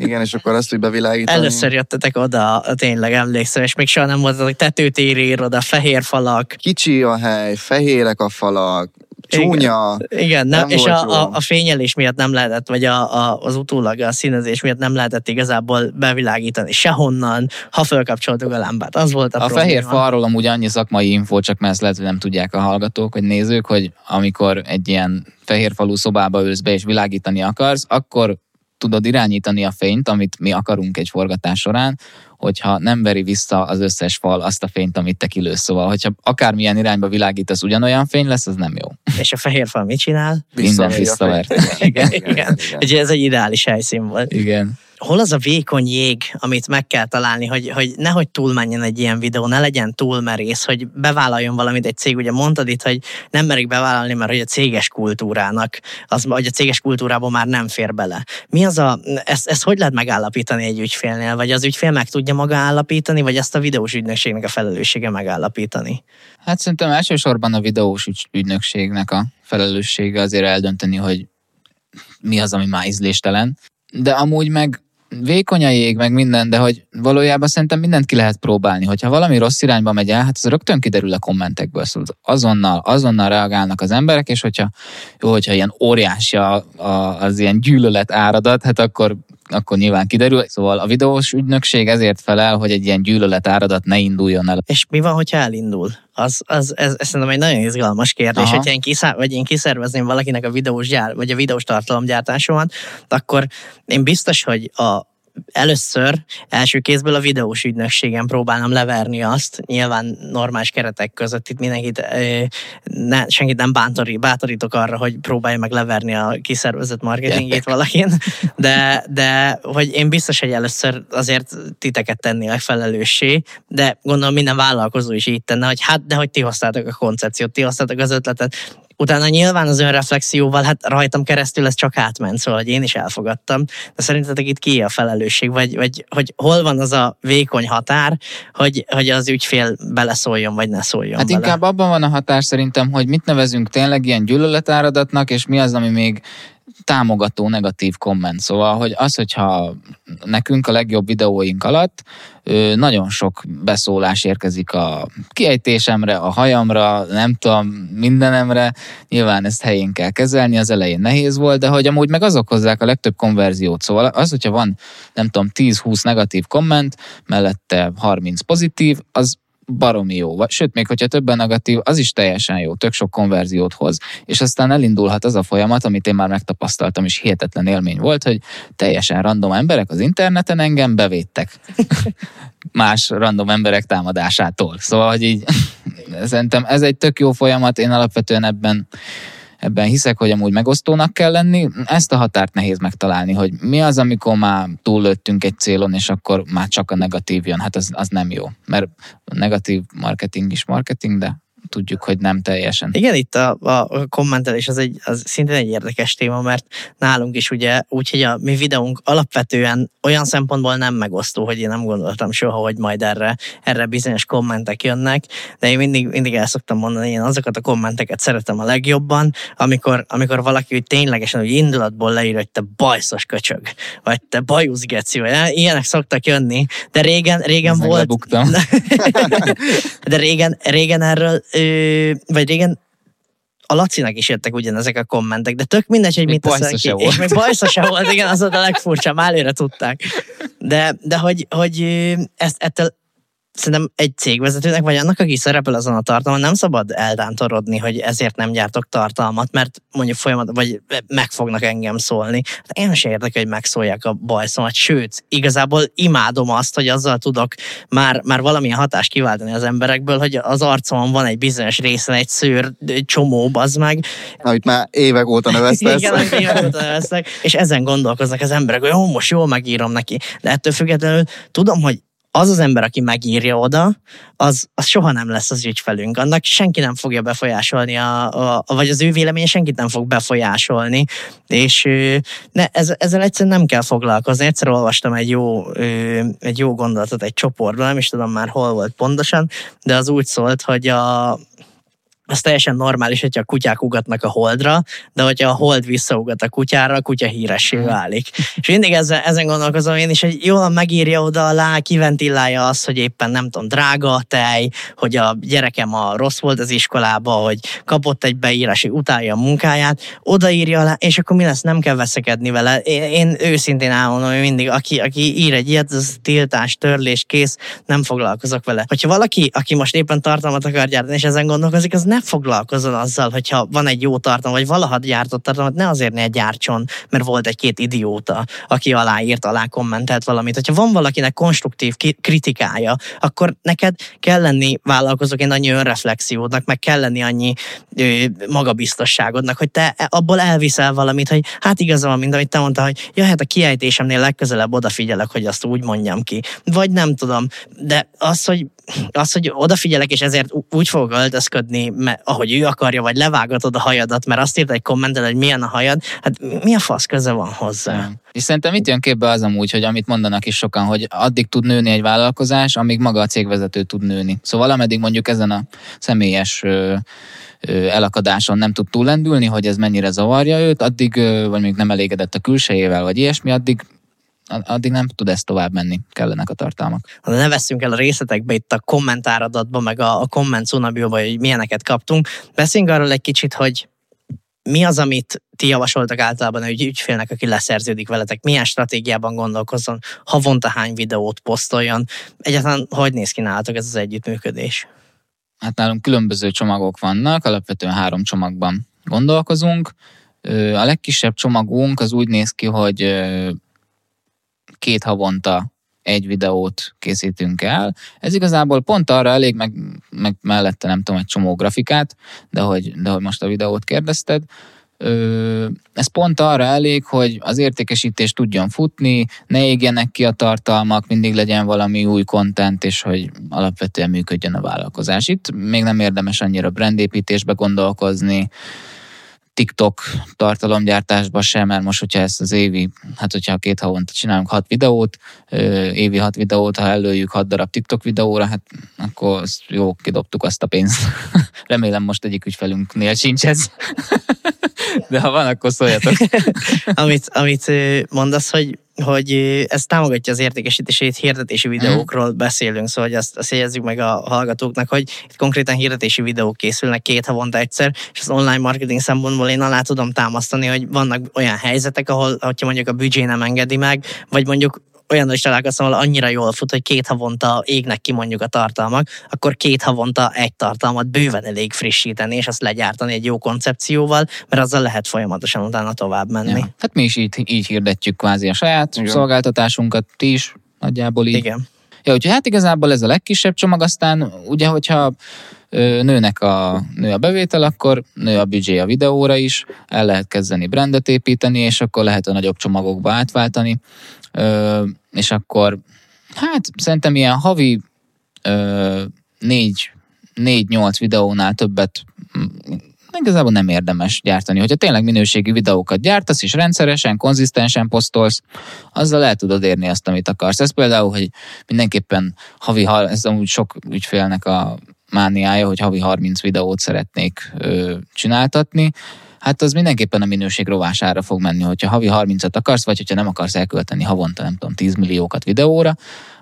[SPEAKER 2] Igen, és akkor azt, hogy bevilágítani.
[SPEAKER 1] Először jöttetek oda, tényleg emlékszem, és még soha nem volt, hogy tetőtér oda, fehér falak.
[SPEAKER 2] Kicsi a hely, fehérek a falak, csúnya.
[SPEAKER 1] Igen, igen nem, nem és a, a, a fényelés miatt nem lehetett, vagy a, a, az utólag a színezés miatt nem lehetett igazából bevilágítani sehonnan, ha felkapcsoltuk a lámpát. Az volt a,
[SPEAKER 3] a
[SPEAKER 1] probléma.
[SPEAKER 3] fehér falról amúgy annyi szakmai info, csak mert ezt lehet, hogy nem tudják a hallgatók, vagy nézők, hogy amikor egy ilyen fehér falú szobába ülsz be és világítani akarsz, akkor tudod irányítani a fényt, amit mi akarunk egy forgatás során, hogyha nem veri vissza az összes fal azt a fényt, amit te kilősz. Szóval, hogyha akármilyen irányba világítasz, ugyanolyan fény lesz, az nem jó.
[SPEAKER 1] És a fehér fal mit csinál?
[SPEAKER 3] Minden visszavert.
[SPEAKER 1] Igen, igen, igen. igen. Ez egy ideális helyszín volt.
[SPEAKER 3] Igen
[SPEAKER 1] hol az a vékony jég, amit meg kell találni, hogy, hogy nehogy túlmenjen egy ilyen videó, ne legyen túl merész, hogy bevállaljon valamit egy cég. Ugye mondtad itt, hogy nem merik bevállalni, mert hogy a céges kultúrának, az, hogy a céges kultúrában már nem fér bele. Mi az a, ezt, ezt hogy lehet megállapítani egy ügyfélnél? Vagy az ügyfél meg tudja maga állapítani, vagy ezt a videós ügynökségnek a felelőssége megállapítani?
[SPEAKER 3] Hát szerintem elsősorban a videós ügynökségnek a felelőssége azért eldönteni, hogy mi az, ami már ízléstelen. De amúgy meg vékony a jég, meg minden, de hogy valójában szerintem mindent ki lehet próbálni. Hogyha valami rossz irányba megy el, hát az rögtön kiderül a kommentekből. Szóval azonnal, azonnal reagálnak az emberek, és hogyha jó, hogyha ilyen óriási a, az ilyen gyűlölet áradat, hát akkor akkor nyilván kiderül. Szóval a videós ügynökség ezért felel, hogy egy ilyen gyűlölet áradat ne induljon el.
[SPEAKER 1] És mi van, hogyha elindul? Az, az, ez, ez szerintem egy nagyon izgalmas kérdés.
[SPEAKER 3] Aha.
[SPEAKER 1] Hogyha én, kiszá, vagy én kiszervezném valakinek a videós gyár, vagy a videós tartalomgyártásomat, akkor én biztos, hogy a, először első kézből a videós ügynökségen próbálnám leverni azt, nyilván normális keretek között itt mindenkit, ne, senkit nem bántori, bátorítok arra, hogy próbálja meg leverni a kiszervezett marketingét valakin, de, de hogy én biztos, hogy először azért titeket tennélek felelőssé, de gondolom minden vállalkozó is így tenne, hogy hát, de hogy ti hoztátok a koncepciót, ti hoztátok az ötletet, Utána nyilván az önreflexióval, hát rajtam keresztül ez csak átment, szóval hogy én is elfogadtam. De szerintetek itt ki a felelősség, vagy, vagy hogy hol van az a vékony határ, hogy, hogy az ügyfél beleszóljon, vagy ne szóljon
[SPEAKER 3] Hát
[SPEAKER 1] bele.
[SPEAKER 3] inkább abban van a hatás szerintem, hogy mit nevezünk tényleg ilyen gyűlöletáradatnak, és mi az, ami még támogató negatív komment. Szóval, hogy az, hogyha nekünk a legjobb videóink alatt nagyon sok beszólás érkezik a kiejtésemre, a hajamra, nem tudom, mindenemre, nyilván ezt helyén kell kezelni, az elején nehéz volt, de hogy amúgy meg azok hozzák a legtöbb konverziót. Szóval az, hogyha van, nem tudom, 10-20 negatív komment, mellette 30 pozitív, az baromi jó. Vagy, sőt, még hogyha többen negatív, az is teljesen jó, tök sok konverziót hoz. És aztán elindulhat az a folyamat, amit én már megtapasztaltam, és hihetetlen élmény volt, hogy teljesen random emberek az interneten engem bevédtek. *laughs* Más random emberek támadásától. Szóval, hogy így *laughs* szerintem ez egy tök jó folyamat, én alapvetően ebben ebben hiszek, hogy amúgy megosztónak kell lenni. Ezt a határt nehéz megtalálni, hogy mi az, amikor már túllőttünk egy célon, és akkor már csak a negatív jön. Hát az, az nem jó. Mert negatív marketing is marketing, de tudjuk, hogy nem teljesen.
[SPEAKER 1] Igen, itt a, a kommentelés az, egy, az szintén egy érdekes téma, mert nálunk is ugye úgy, hogy a mi videónk alapvetően olyan szempontból nem megosztó, hogy én nem gondoltam soha, hogy majd erre, erre bizonyos kommentek jönnek, de én mindig, mindig el szoktam mondani, én azokat a kommenteket szeretem a legjobban, amikor, amikor valaki úgy ténylegesen úgy indulatból leír, hogy te bajszos köcsög, vagy te bajusz geci, vagy ilyenek szoktak jönni, de régen, régen
[SPEAKER 3] Ezt
[SPEAKER 1] volt... *laughs* de régen, régen erről, ö, vagy régen a Lacinak is jöttek ugyanezek a kommentek, de tök mindegy, hogy
[SPEAKER 3] Még
[SPEAKER 1] mit
[SPEAKER 3] bajsza
[SPEAKER 1] ki.
[SPEAKER 3] volt.
[SPEAKER 1] És még bajsza se volt, igen, az volt a legfurcsább, előre tudták. De, de hogy, hogy ezt, ettől szerintem egy cégvezetőnek, vagy annak, aki szerepel azon a tartalmon, nem szabad eldántorodni, hogy ezért nem gyártok tartalmat, mert mondjuk folyamat, vagy meg fognak engem szólni. Hát én sem érdekel, hogy megszólják a bajszomat, sőt, igazából imádom azt, hogy azzal tudok már, már valamilyen hatást kiváltani az emberekből, hogy az arcomon van egy bizonyos részen egy szőr egy csomó, bazd meg,
[SPEAKER 2] Amit már évek óta neveztesz.
[SPEAKER 1] igen, évek óta neveztek, és ezen gondolkoznak az emberek, hogy jó, most jól megírom neki. De ettől függetlenül tudom, hogy az az ember, aki megírja oda, az, az soha nem lesz az ügyfelünk. Annak senki nem fogja befolyásolni, a, a, vagy az ő véleménye senkit nem fog befolyásolni, és ne, ez, ezzel egyszerűen nem kell foglalkozni. Egyszer olvastam egy jó, egy jó gondolatot egy csoportban, nem is tudom már hol volt pontosan, de az úgy szólt, hogy a, az teljesen normális, hogyha a kutyák ugatnak a holdra, de hogyha a hold visszaugat a kutyára, a kutya híressé válik. És mindig ezen, ezen gondolkozom én is, hogy jól megírja oda alá, kiventilálja azt, hogy éppen nem tudom, drága a tej, hogy a gyerekem a rossz volt az iskolába, hogy kapott egy beírás, hogy utálja a munkáját, odaírja alá, és akkor mi lesz, nem kell veszekedni vele. Én, én őszintén elmondom, hogy mindig, aki, aki ír egy ilyet, az tiltás, törlés, kész, nem foglalkozok vele. Hogyha valaki, aki most éppen tartalmat akar gyártani, és ezen gondolkozik, az ne foglalkozzon azzal, hogyha van egy jó tartalom, vagy valaha gyártott tartalmat, ne azért ne gyártson, mert volt egy-két idióta, aki aláírt, alá kommentelt valamit. Hogyha van valakinek konstruktív kritikája, akkor neked kell lenni vállalkozóként annyi önreflexiódnak, meg kell lenni annyi ö, magabiztosságodnak, hogy te abból elviszel valamit, hogy hát igaza van, mint amit te mondtál, hogy ja, hát a kiejtésemnél legközelebb odafigyelek, hogy azt úgy mondjam ki. Vagy nem tudom, de az, hogy az, hogy odafigyelek, és ezért úgy fogok öltözködni, mert, ahogy ő akarja, vagy levágatod a hajadat, mert azt írta egy kommentel, hogy milyen a hajad, hát mi a fasz köze van hozzá?
[SPEAKER 3] Nem. És szerintem itt jön képbe az amúgy, hogy amit mondanak is sokan, hogy addig tud nőni egy vállalkozás, amíg maga a cégvezető tud nőni. Szóval ameddig mondjuk ezen a személyes elakadáson nem tud túllendülni, hogy ez mennyire zavarja őt, addig, vagy még nem elégedett a külsejével, vagy ilyesmi, addig addig nem tud ezt tovább menni, kellenek a tartalmak.
[SPEAKER 1] de ne veszünk el a részletekbe itt a kommentáradatba, meg a, a komment cunabióba, hogy milyeneket kaptunk. Beszéljünk arról egy kicsit, hogy mi az, amit ti javasoltak általában egy ügyfélnek, aki leszerződik veletek? Milyen stratégiában gondolkozzon? Havonta hány videót posztoljon? Egyáltalán hogy néz ki nálatok ez az együttműködés?
[SPEAKER 3] Hát nálunk különböző csomagok vannak, alapvetően három csomagban gondolkozunk. A legkisebb csomagunk az úgy néz ki, hogy két havonta egy videót készítünk el. Ez igazából pont arra elég, meg, meg mellette nem tudom, egy csomó grafikát, de hogy, de hogy most a videót kérdezted. Ö, ez pont arra elég, hogy az értékesítés tudjon futni, ne égjenek ki a tartalmak, mindig legyen valami új kontent, és hogy alapvetően működjön a vállalkozás. Itt még nem érdemes annyira brandépítésbe gondolkozni, TikTok tartalomgyártásba sem, mert most, hogyha ezt az évi, hát hogyha két havonta csinálunk hat videót, évi hat videót, ha előjük hat darab TikTok videóra, hát akkor jó, kidobtuk azt a pénzt. *laughs* Remélem most egyik ügyfelünknél sincs ez. *laughs* De ha van, akkor szóljatok.
[SPEAKER 1] amit, amit mondasz, hogy hogy ez támogatja az értékesítését, hirdetési videókról beszélünk, szóval hogy azt, azt jegyezzük meg a hallgatóknak, hogy itt konkrétan hirdetési videók készülnek két havonta egyszer, és az online marketing szempontból én alá tudom támasztani, hogy vannak olyan helyzetek, ahol, hogyha mondjuk a büdzsé nem engedi meg, vagy mondjuk olyan is találkoztam, ahol annyira jól fut, hogy két havonta égnek ki mondjuk a tartalmak, akkor két havonta egy tartalmat bőven elég frissíteni, és azt legyártani egy jó koncepcióval, mert azzal lehet folyamatosan utána tovább menni. Ja.
[SPEAKER 3] Hát mi is így, így hirdetjük kvázi a saját Igen. szolgáltatásunkat, ti is nagyjából így.
[SPEAKER 1] Igen.
[SPEAKER 3] Ja, úgyhogy hát igazából ez a legkisebb csomag, aztán ugye, hogyha nőnek a, nő a bevétel, akkor nő a büdzsé a videóra is, el lehet kezdeni brandet építeni, és akkor lehet a nagyobb csomagokba átváltani. És akkor hát szerintem ilyen havi négy, négy-nyolc videónál többet igazából nem érdemes gyártani. Hogyha tényleg minőségi videókat gyártasz, és rendszeresen, konzisztensen posztolsz, azzal el tudod érni azt, amit akarsz. Ez például, hogy mindenképpen havi, ez amúgy sok ügyfélnek a mániája, hogy havi 30 videót szeretnék ö, csináltatni hát az mindenképpen a minőség rovására fog menni, hogyha havi 30-at akarsz, vagy hogyha nem akarsz elkölteni havonta, nem tudom, 10 milliókat videóra,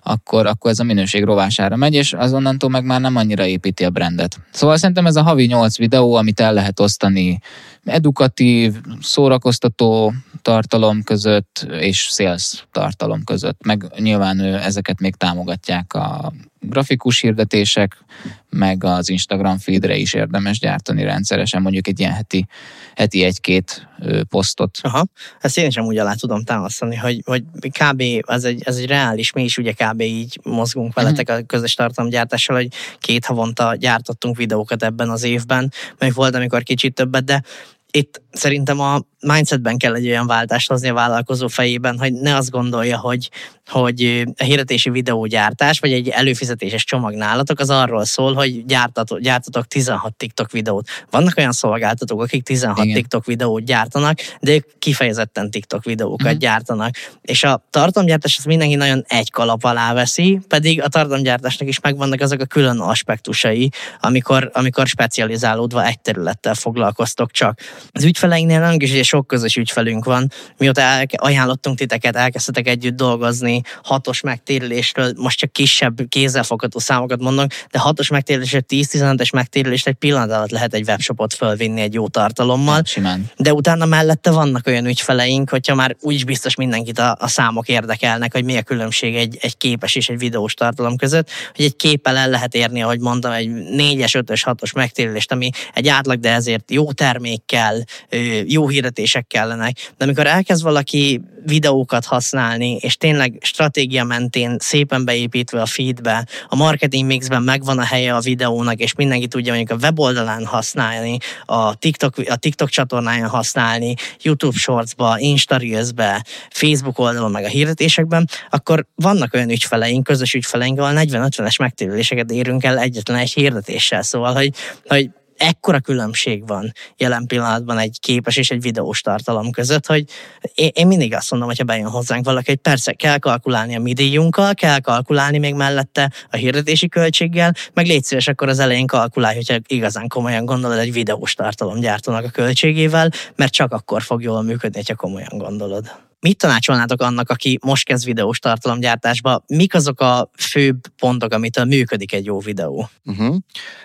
[SPEAKER 3] akkor, akkor ez a minőség rovására megy, és azonnantól meg már nem annyira építi a brandet. Szóval szerintem ez a havi 8 videó, amit el lehet osztani edukatív, szórakoztató tartalom között és sales tartalom között. Meg nyilván ezeket még támogatják a grafikus hirdetések, meg az Instagram feedre is érdemes gyártani rendszeresen, mondjuk egy ilyen heti, heti egy-két posztot.
[SPEAKER 1] Aha, ezt én is úgy alá tudom támasztani, hogy, hogy kb. Ez egy, ez egy reális, mi is ugye kb. Így mozgunk veletek a közös tartalomgyártással, hogy két havonta gyártottunk videókat ebben az évben, meg volt, amikor kicsit többet, de itt szerintem a mindsetben kell egy olyan váltást hozni a vállalkozó fejében, hogy ne azt gondolja, hogy, hogy a hirdetési videógyártás, vagy egy előfizetéses csomag nálatok, az arról szól, hogy gyártatok, gyártatok 16 TikTok videót. Vannak olyan szolgáltatók, akik 16 Igen. TikTok videót gyártanak, de ők kifejezetten TikTok videókat uh-huh. gyártanak. És a tartalomgyártás az mindenki nagyon egy kalap alá veszi, pedig a tartalomgyártásnak is megvannak azok a külön aspektusai, amikor, amikor specializálódva egy területtel foglalkoztok csak. Az ügyfeleinknél nem is sok közös ügyfelünk van. Mióta el, ajánlottunk titeket, elkezdtetek együtt dolgozni, hatos megtérülésről, most csak kisebb kézzelfogható számokat mondok, de hatos megtérülésről 10-15-es megtérülést egy pillanat alatt lehet egy webshopot fölvinni egy jó tartalommal.
[SPEAKER 3] Simán.
[SPEAKER 1] De utána mellette vannak olyan ügyfeleink, hogyha már úgyis biztos mindenkit a, a számok érdekelnek, hogy mi a különbség egy, egy képes és egy videós tartalom között, hogy egy képpel el lehet érni, ahogy mondtam, egy 4-es, 5-ös, 6-os megtérülést, ami egy átlag, de ezért jó termékkel, jó hirdetések kellenek. De amikor elkezd valaki videókat használni, és tényleg stratégia mentén szépen beépítve a feedbe, a marketing mixben megvan a helye a videónak, és mindenki tudja mondjuk a weboldalán használni, a TikTok, a TikTok csatornáján használni, YouTube Shortsba, Insta Reels-be, Facebook oldalon, meg a hirdetésekben, akkor vannak olyan ügyfeleink, közös ügyfeleink, ahol 40-50-es megtérüléseket érünk el egyetlen egy hirdetéssel. Szóval, hogy, hogy ekkora különbség van jelen pillanatban egy képes és egy videós tartalom között, hogy én, én mindig azt mondom, hogyha bejön hozzánk valaki, hogy persze kell kalkulálni a mi díjunkkal, kell kalkulálni még mellette a hirdetési költséggel, meg légy szíves, akkor az elején kalkulálj, hogyha igazán komolyan gondolod egy videós tartalomgyártónak a költségével, mert csak akkor fog jól működni, ha komolyan gondolod. Mit tanácsolnátok annak, aki most kezd videós tartalomgyártásba? Mik azok a főbb pontok, amitől működik egy jó videó?
[SPEAKER 2] Uh-huh.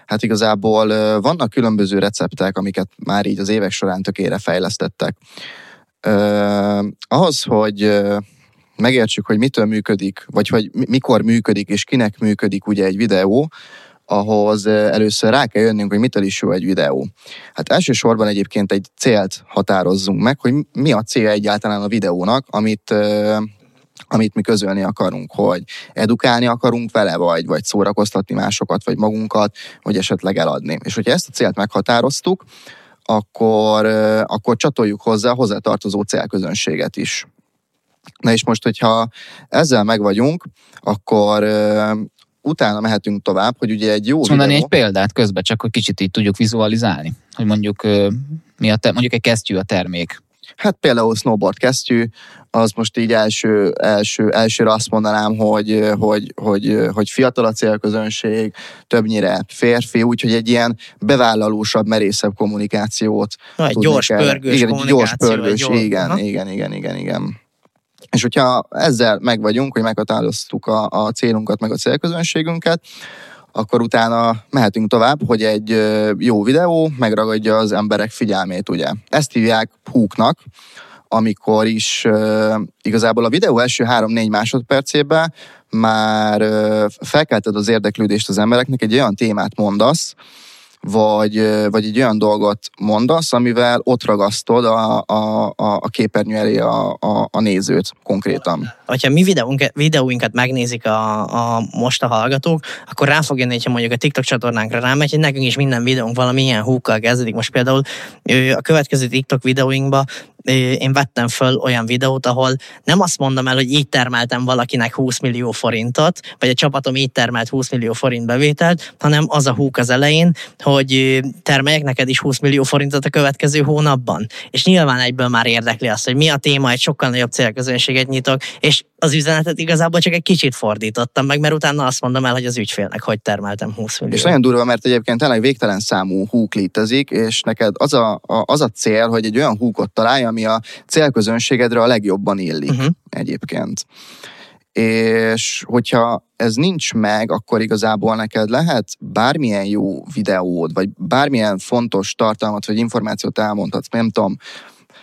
[SPEAKER 2] Hát igazából vannak különböző receptek, amiket már így az évek során tökére fejlesztettek. Uh, ahhoz, hogy megértsük, hogy mitől működik, vagy hogy mikor működik, és kinek működik ugye egy videó, ahhoz először rá kell jönnünk, hogy mitől is jó egy videó. Hát elsősorban egyébként egy célt határozzunk meg, hogy mi a célja egyáltalán a videónak, amit amit mi közölni akarunk, hogy edukálni akarunk vele, vagy, vagy szórakoztatni másokat, vagy magunkat, vagy esetleg eladni. És hogyha ezt a célt meghatároztuk, akkor, akkor csatoljuk hozzá a hozzátartozó célközönséget is. Na és most, hogyha ezzel megvagyunk, akkor utána mehetünk tovább, hogy ugye egy jó
[SPEAKER 3] mondani egy példát közben, csak hogy kicsit így tudjuk vizualizálni, hogy mondjuk mi a te, mondjuk egy kesztyű a termék.
[SPEAKER 2] Hát például snowboard kesztyű, az most így első, első, elsőre azt mondanám, hogy, hogy, hogy, hogy fiatal a célközönség, többnyire férfi, úgyhogy egy ilyen bevállalósabb, merészebb kommunikációt.
[SPEAKER 1] Na, egy gyors pörgős
[SPEAKER 2] igen, egy gyors pörgős, gyors, igen, igen, igen, igen, igen. És hogyha ezzel megvagyunk, hogy meghatároztuk a, a célunkat, meg a célközönségünket, akkor utána mehetünk tovább, hogy egy jó videó megragadja az emberek figyelmét, ugye. Ezt hívják húknak, amikor is igazából a videó első 3-4 másodpercében már uh, felkelted az érdeklődést az embereknek, egy olyan témát mondasz, vagy, vagy egy olyan dolgot mondasz, amivel ott ragasztod a, a, a képernyő elé a, a, a nézőt konkrétan.
[SPEAKER 1] Ha mi videónk, videóinkat megnézik a, a most a hallgatók, akkor rá fog jönni, hogyha mondjuk a TikTok csatornánkra rámegy, hogy nekünk is minden videónk valamilyen húkkal kezdődik. Most például a következő TikTok videóinkba én vettem föl olyan videót, ahol nem azt mondom el, hogy így termeltem valakinek 20 millió forintot, vagy a csapatom így termelt 20 millió forint bevételt, hanem az a húk az elején, hogy termeljek neked is 20 millió forintot a következő hónapban. És nyilván egyből már érdekli azt, hogy mi a téma, egy sokkal nagyobb célközönséget nyitok, és az üzenetet igazából csak egy kicsit fordítottam meg, mert utána azt mondom el, hogy az ügyfélnek hogy termeltem 20 millió.
[SPEAKER 2] És nagyon durva, mert egyébként tényleg végtelen számú húk létezik, és neked az a, a, az a cél, hogy egy olyan húkot találj, ami a célközönségedre a legjobban illik uh-huh. egyébként. És hogyha ez nincs meg, akkor igazából neked lehet bármilyen jó videód, vagy bármilyen fontos tartalmat, vagy információt elmondhatsz, nem tudom,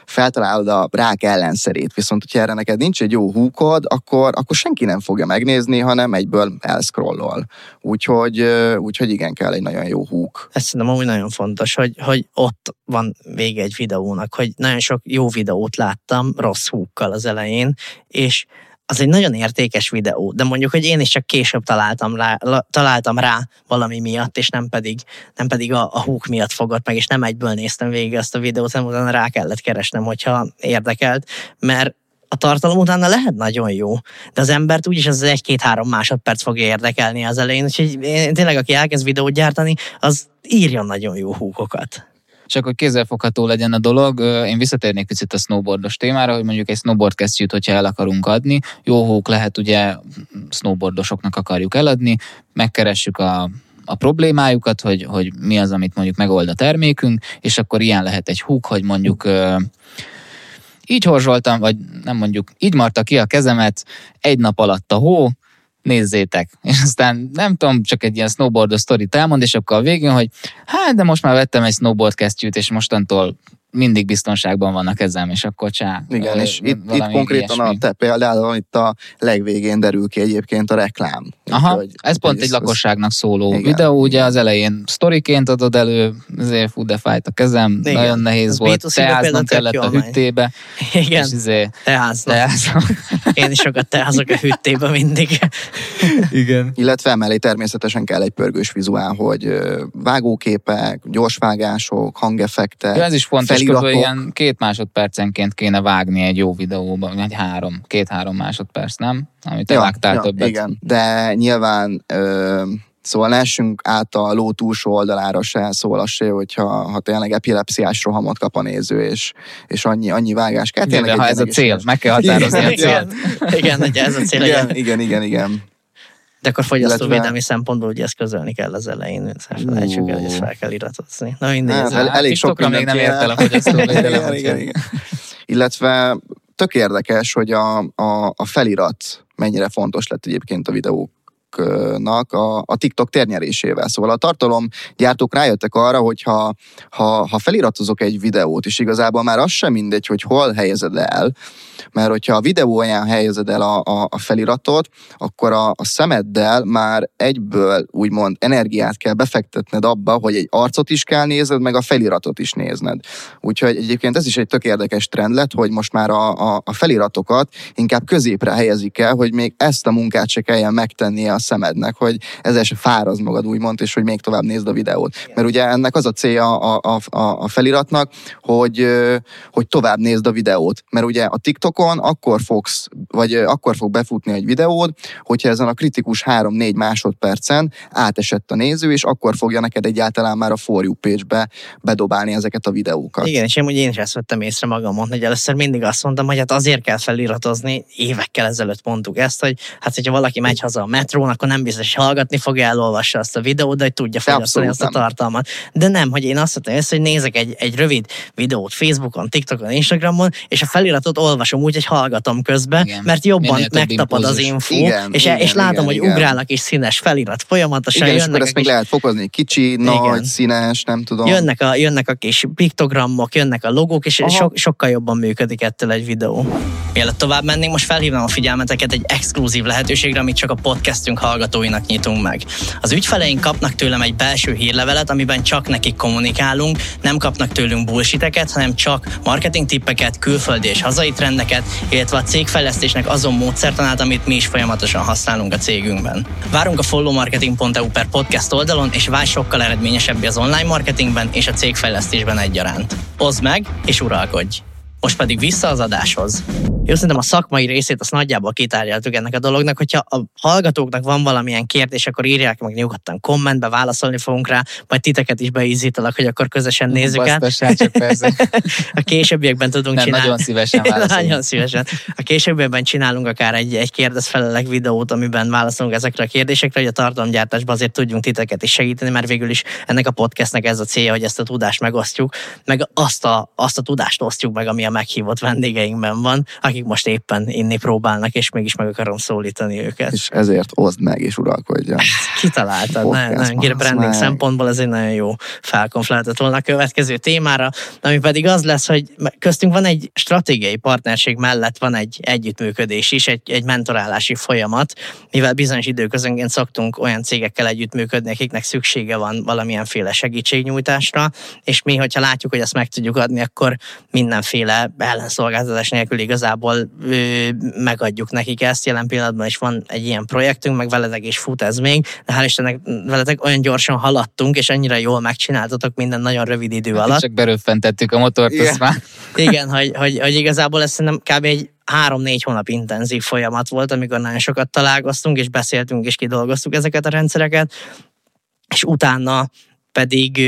[SPEAKER 2] feltalálod a rák ellenszerét, viszont hogyha erre neked nincs egy jó húkod, akkor, akkor senki nem fogja megnézni, hanem egyből elszkrollol. Úgyhogy, úgyhogy igen, kell egy nagyon jó húk.
[SPEAKER 1] Ez szerintem amúgy nagyon fontos, hogy, hogy ott van vége egy videónak, hogy nagyon sok jó videót láttam rossz húkkal az elején, és az egy nagyon értékes videó, de mondjuk, hogy én is csak később találtam rá, találtam rá valami miatt, és nem pedig, nem pedig a, a húk miatt fogott meg, és nem egyből néztem végig ezt a videót, hanem utána rá kellett keresnem, hogyha érdekelt, mert a tartalom utána lehet nagyon jó, de az embert úgyis az egy-két-három másodperc fogja érdekelni az elején, úgyhogy én, tényleg, aki elkezd videót gyártani, az írjon nagyon jó húkokat
[SPEAKER 3] és akkor kézzelfogható legyen a dolog. Én visszatérnék picit a snowboardos témára, hogy mondjuk egy snowboard kesztyűt, hogyha el akarunk adni, jó hók lehet ugye snowboardosoknak akarjuk eladni, megkeressük a a problémájukat, hogy, hogy mi az, amit mondjuk megold a termékünk, és akkor ilyen lehet egy húk, hogy mondjuk így horzsoltam, vagy nem mondjuk, így marta ki a kezemet, egy nap alatt a hó, nézzétek. *laughs* És aztán nem tudom, csak egy ilyen snowboardos sztorit elmond, és akkor a végén, hogy hát, de most már vettem egy snowboard kesztyűt, és mostantól mindig biztonságban vannak kezem, és akkor csá.
[SPEAKER 2] Igen, és itt, itt konkrétan ilyesmi. a te példádon itt a legvégén derül ki egyébként a reklám.
[SPEAKER 3] Aha, hogy, ez pont egy ez, lakosságnak szóló igen, videó, ugye az elején sztoriként adod elő, ezért fú, de fájt a kezem, igen. nagyon nehéz ez volt, teáznom kellett a hüttébe.
[SPEAKER 1] Igen, és izé, teáznom. teáznom. *laughs* Én is sokat teázok a hüttébe mindig. *laughs*
[SPEAKER 3] igen.
[SPEAKER 2] Illetve mellé természetesen kell egy pörgős vizuál, hogy vágóképek, gyorsvágások, hangeffektek,
[SPEAKER 3] ja, ez is fontos, feliratok. ilyen két másodpercenként kéne vágni egy jó videóba, vagy három, két-három másodperc, nem? Amit te ja, vágtál ja, többet.
[SPEAKER 2] Igen, de nyilván ö, Szóval ne át a ló túlsó oldalára se, szóval az se, hogyha ha tényleg epilepsziás rohamot kap a néző, és, és annyi, annyi vágás kell.
[SPEAKER 3] Igen, de ha ez a cél, meg kell határozni igen, a célt.
[SPEAKER 1] Igen, igen, ez a cél.
[SPEAKER 2] Igen, igen, igen, igen.
[SPEAKER 1] De akkor fogyasztóvédelmi Illetve... szempontból ugye ezt közölni kell az elején, felejtsük el, hogy ezt fel kell iratozni.
[SPEAKER 3] Na mindegy. Hát, el, elég sok még nem ért el a *laughs* fogyasztóvédelem. igen, igen, igen.
[SPEAKER 2] Illetve tök érdekes, hogy a, a, a felirat mennyire fontos lett egyébként a videók TikToknak a, a TikTok térnyerésével. Szóval a tartalomgyártók rájöttek arra, hogy ha, ha, ha feliratozok egy videót, és igazából már az sem mindegy, hogy hol helyezed el, mert hogyha a videó olyan helyezed el a, a, a feliratot, akkor a, a szemeddel már egyből úgymond energiát kell befektetned abba, hogy egy arcot is kell nézned, meg a feliratot is nézned. Úgyhogy egyébként ez is egy tök érdekes trend lett, hogy most már a, a, a feliratokat inkább középre helyezik el, hogy még ezt a munkát se kelljen megtennie a szemednek, hogy ezzel se fáraz magad úgymond, és hogy még tovább nézd a videót. Mert ugye ennek az a célja a, a, a, a feliratnak, hogy, hogy tovább nézd a videót. Mert ugye a TikTokon akkor fogsz, vagy akkor fog befutni egy videód, hogyha ezen a kritikus 3-4 másodpercen átesett a néző, és akkor fogja neked egyáltalán már a For You page-be bedobálni ezeket a videókat.
[SPEAKER 1] Igen, és én, én is ezt vettem észre magamon, hogy először mindig azt mondtam, hogy hát azért kell feliratozni, évekkel ezelőtt mondtuk ezt, hogy hát hogyha valaki megy haza a metrón, telefon, akkor nem biztos, hogy hallgatni fogja, elolvassa azt a videót, de hogy tudja fogyasztani azt a tartalmat. De nem, hogy én azt mondtam, hogy nézek egy, egy rövid videót Facebookon, TikTokon, Instagramon, és a feliratot olvasom úgy, hogy hallgatom közben, igen. mert jobban megtapad az info, igen, és, igen, és látom, igen, hogy igen. ugrálnak is színes felirat folyamatosan.
[SPEAKER 2] Igen, jönnek és ezt meg lehet fokozni, kicsi, igen. nagy, színes, nem tudom.
[SPEAKER 1] Jönnek a, jönnek a kis piktogramok, jönnek a logók, és so, sokkal jobban működik ettől egy videó. Mielőtt tovább mennénk, most felhívnám a figyelmeteket egy exkluzív lehetőségre, amit csak a podcastünk hallgatóinak nyitunk meg. Az ügyfeleink kapnak tőlem egy belső hírlevelet, amiben csak nekik kommunikálunk, nem kapnak tőlünk bullshiteket, hanem csak marketing tippeket, külföldi és hazai trendeket, illetve a cégfejlesztésnek azon módszertanát, amit mi is folyamatosan használunk a cégünkben. Várunk a followmarketing.eu per podcast oldalon, és válj sokkal eredményesebb az online marketingben és a cégfejlesztésben egyaránt. Oszd meg, és uralkodj! Most pedig vissza az adáshoz. Jó, szerintem a szakmai részét azt nagyjából kitárgyaltuk ennek a dolognak, hogyha a hallgatóknak van valamilyen kérdés, akkor írják meg nyugodtan kommentbe, válaszolni fogunk rá, majd titeket is beízítalak, hogy akkor közösen nézzük el. *laughs* a későbbiekben tudunk
[SPEAKER 3] Nem,
[SPEAKER 1] csinálni.
[SPEAKER 3] Nagyon szívesen *laughs*
[SPEAKER 1] Nagyon szívesen. A későbbiekben csinálunk akár egy, egy kérdezfelelek videót, amiben válaszolunk ezekre a kérdésekre, hogy a tartalomgyártásban azért tudjunk titeket is segíteni, mert végül is ennek a podcastnek ez a célja, hogy ezt a tudást megosztjuk, meg azt a, azt a tudást osztjuk meg, ami a meghívott vendégeinkben van, akik most éppen inni próbálnak, és mégis meg akarom szólítani őket.
[SPEAKER 2] És ezért oszd meg, és uralkodja. *laughs*
[SPEAKER 1] Kitaláltad, nagyon, nagyon branding meg. szempontból ez egy nagyon jó felkonf lehetett volna a következő témára, ami pedig az lesz, hogy köztünk van egy stratégiai partnerség mellett van egy együttműködés is, egy, egy mentorálási folyamat, mivel bizonyos időközönként szoktunk olyan cégekkel együttműködni, akiknek szüksége van valamilyenféle segítségnyújtásra, és mi, hogyha látjuk, hogy ezt meg tudjuk adni, akkor mindenféle ellenszolgáltatás nélkül igazából ö, megadjuk nekik ezt. Jelen pillanatban is van egy ilyen projektünk, meg veletek is fut ez még, de hál' Istennek veletek olyan gyorsan haladtunk, és annyira jól megcsináltatok minden nagyon rövid idő hát alatt.
[SPEAKER 3] Csak beröffentettük a motort, Igen, már. *laughs*
[SPEAKER 1] Igen hogy, hogy, hogy igazából ez szerintem kb. egy három-négy hónap intenzív folyamat volt, amikor nagyon sokat találkoztunk, és beszéltünk, és kidolgoztuk ezeket a rendszereket, és utána pedig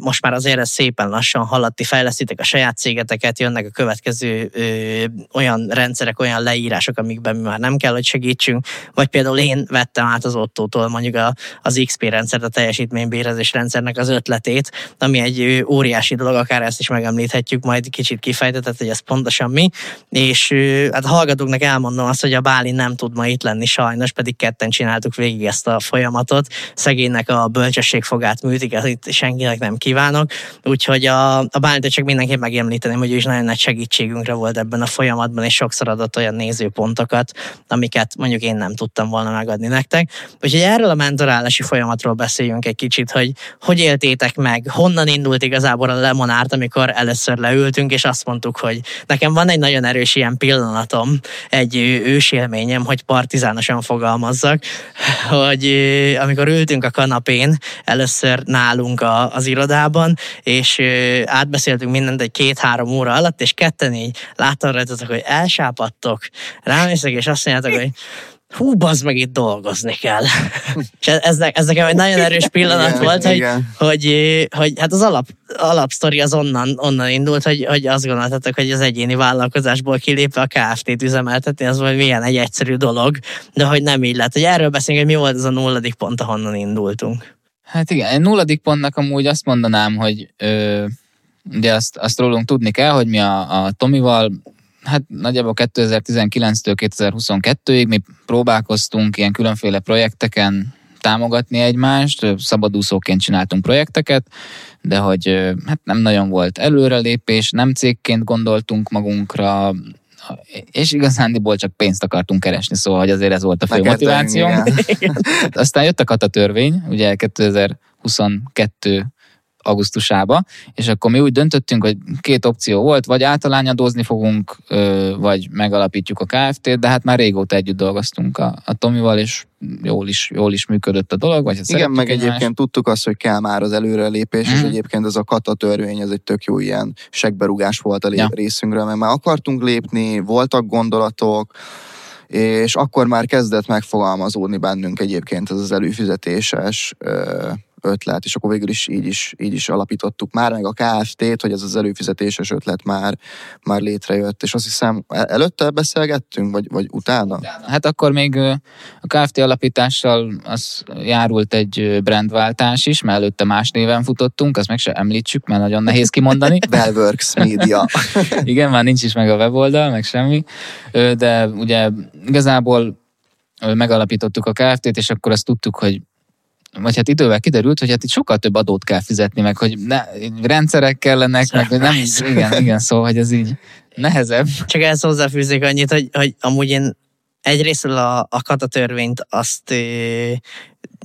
[SPEAKER 1] most már azért ez szépen lassan halatti, fejlesztitek a saját cégeteket, jönnek a következő ö, olyan rendszerek, olyan leírások, amikben mi már nem kell, hogy segítsünk, vagy például én vettem át az Ottótól mondjuk a, az XP rendszert, a teljesítménybérezés rendszernek az ötletét, ami egy óriási dolog, akár ezt is megemlíthetjük, majd kicsit kifejtetett, hogy ez pontosan mi, és ö, hát hallgatóknak elmondom azt, hogy a Báli nem tud ma itt lenni sajnos, pedig ketten csináltuk végig ezt a folyamatot, szegénynek a bölcsességfogát műtik, itt senkinek nem kívánok. Úgyhogy a, a Bálintot csak mindenképp megemlíteném, hogy ő is nagyon nagy segítségünkre volt ebben a folyamatban, és sokszor adott olyan nézőpontokat, amiket mondjuk én nem tudtam volna megadni nektek. Úgyhogy erről a mentorálási folyamatról beszéljünk egy kicsit, hogy hogy éltétek meg, honnan indult igazából a lemonárt, amikor először leültünk, és azt mondtuk, hogy nekem van egy nagyon erős ilyen pillanatom, egy ősélményem, hogy partizánosan fogalmazzak, hogy amikor ültünk a kanapén először nálunk, nálunk a, az irodában, és átbeszéltünk mindent egy két-három óra alatt, és ketten így láttam rajtatok, hogy elsápadtok, rámészek, és azt mondjátok, hogy hú, bazd meg, itt dolgozni kell. *laughs* és ez, ez nekem egy nagyon erős pillanat igen, volt, hogy, hogy, hogy, hát az alap, alapsztori az onnan, onnan indult, hogy, hogy azt gondoltatok, hogy az egyéni vállalkozásból kilépve a KFT-t üzemeltetni, az vagy milyen egy egyszerű dolog, de hogy nem így lett. Hogy erről beszélünk, hogy mi volt az a nulladik pont, ahonnan indultunk.
[SPEAKER 3] Hát igen, nulladik pontnak amúgy azt mondanám, hogy ö, ugye azt, azt rólunk tudni kell, hogy mi a, a Tomival hát nagyjából 2019-től 2022-ig mi próbálkoztunk ilyen különféle projekteken támogatni egymást, szabadúszóként csináltunk projekteket, de hogy hát nem nagyon volt előrelépés, nem cégként gondoltunk magunkra, és igazándiból csak pénzt akartunk keresni, szóval hogy azért ez volt a fő motiváció. *laughs* Aztán jött a kata törvény, ugye 2022 augusztusába, és akkor mi úgy döntöttünk, hogy két opció volt, vagy általányadózni fogunk, vagy megalapítjuk a KFT-t, de hát már régóta együtt dolgoztunk a, a Tomival, és jól is, jól is működött a dolog. Vagy
[SPEAKER 2] Igen, meg egyébként más. tudtuk azt, hogy kell már az előrelépés, mm. és mhm. egyébként ez a kata törvény, ez egy tök jó ilyen segberugás volt a ja. részünkről, mert már akartunk lépni, voltak gondolatok, és akkor már kezdett megfogalmazódni bennünk egyébként ez az előfizetéses ötlet, és akkor végül is így is, így is alapítottuk már, meg a KFT-t, hogy ez az előfizetéses ötlet már, már létrejött, és azt hiszem előtte beszélgettünk, vagy, vagy utána?
[SPEAKER 3] Hát akkor még a KFT alapítással az járult egy brandváltás is, mert előtte más néven futottunk, azt meg se említsük, mert nagyon nehéz kimondani. *laughs*
[SPEAKER 2] Bellworks Media. *laughs*
[SPEAKER 3] Igen, már nincs is meg a weboldal, meg semmi, de ugye igazából megalapítottuk a KFT-t, és akkor azt tudtuk, hogy vagy hát idővel kiderült, hogy hát itt sokkal több adót kell fizetni, meg hogy ne, rendszerek kellenek, meg hogy nem, igen, igen, szóval, hogy ez így nehezebb.
[SPEAKER 1] Csak ezt hozzáfűzzék annyit, hogy, hogy amúgy én egyrészt a, a katatörvényt azt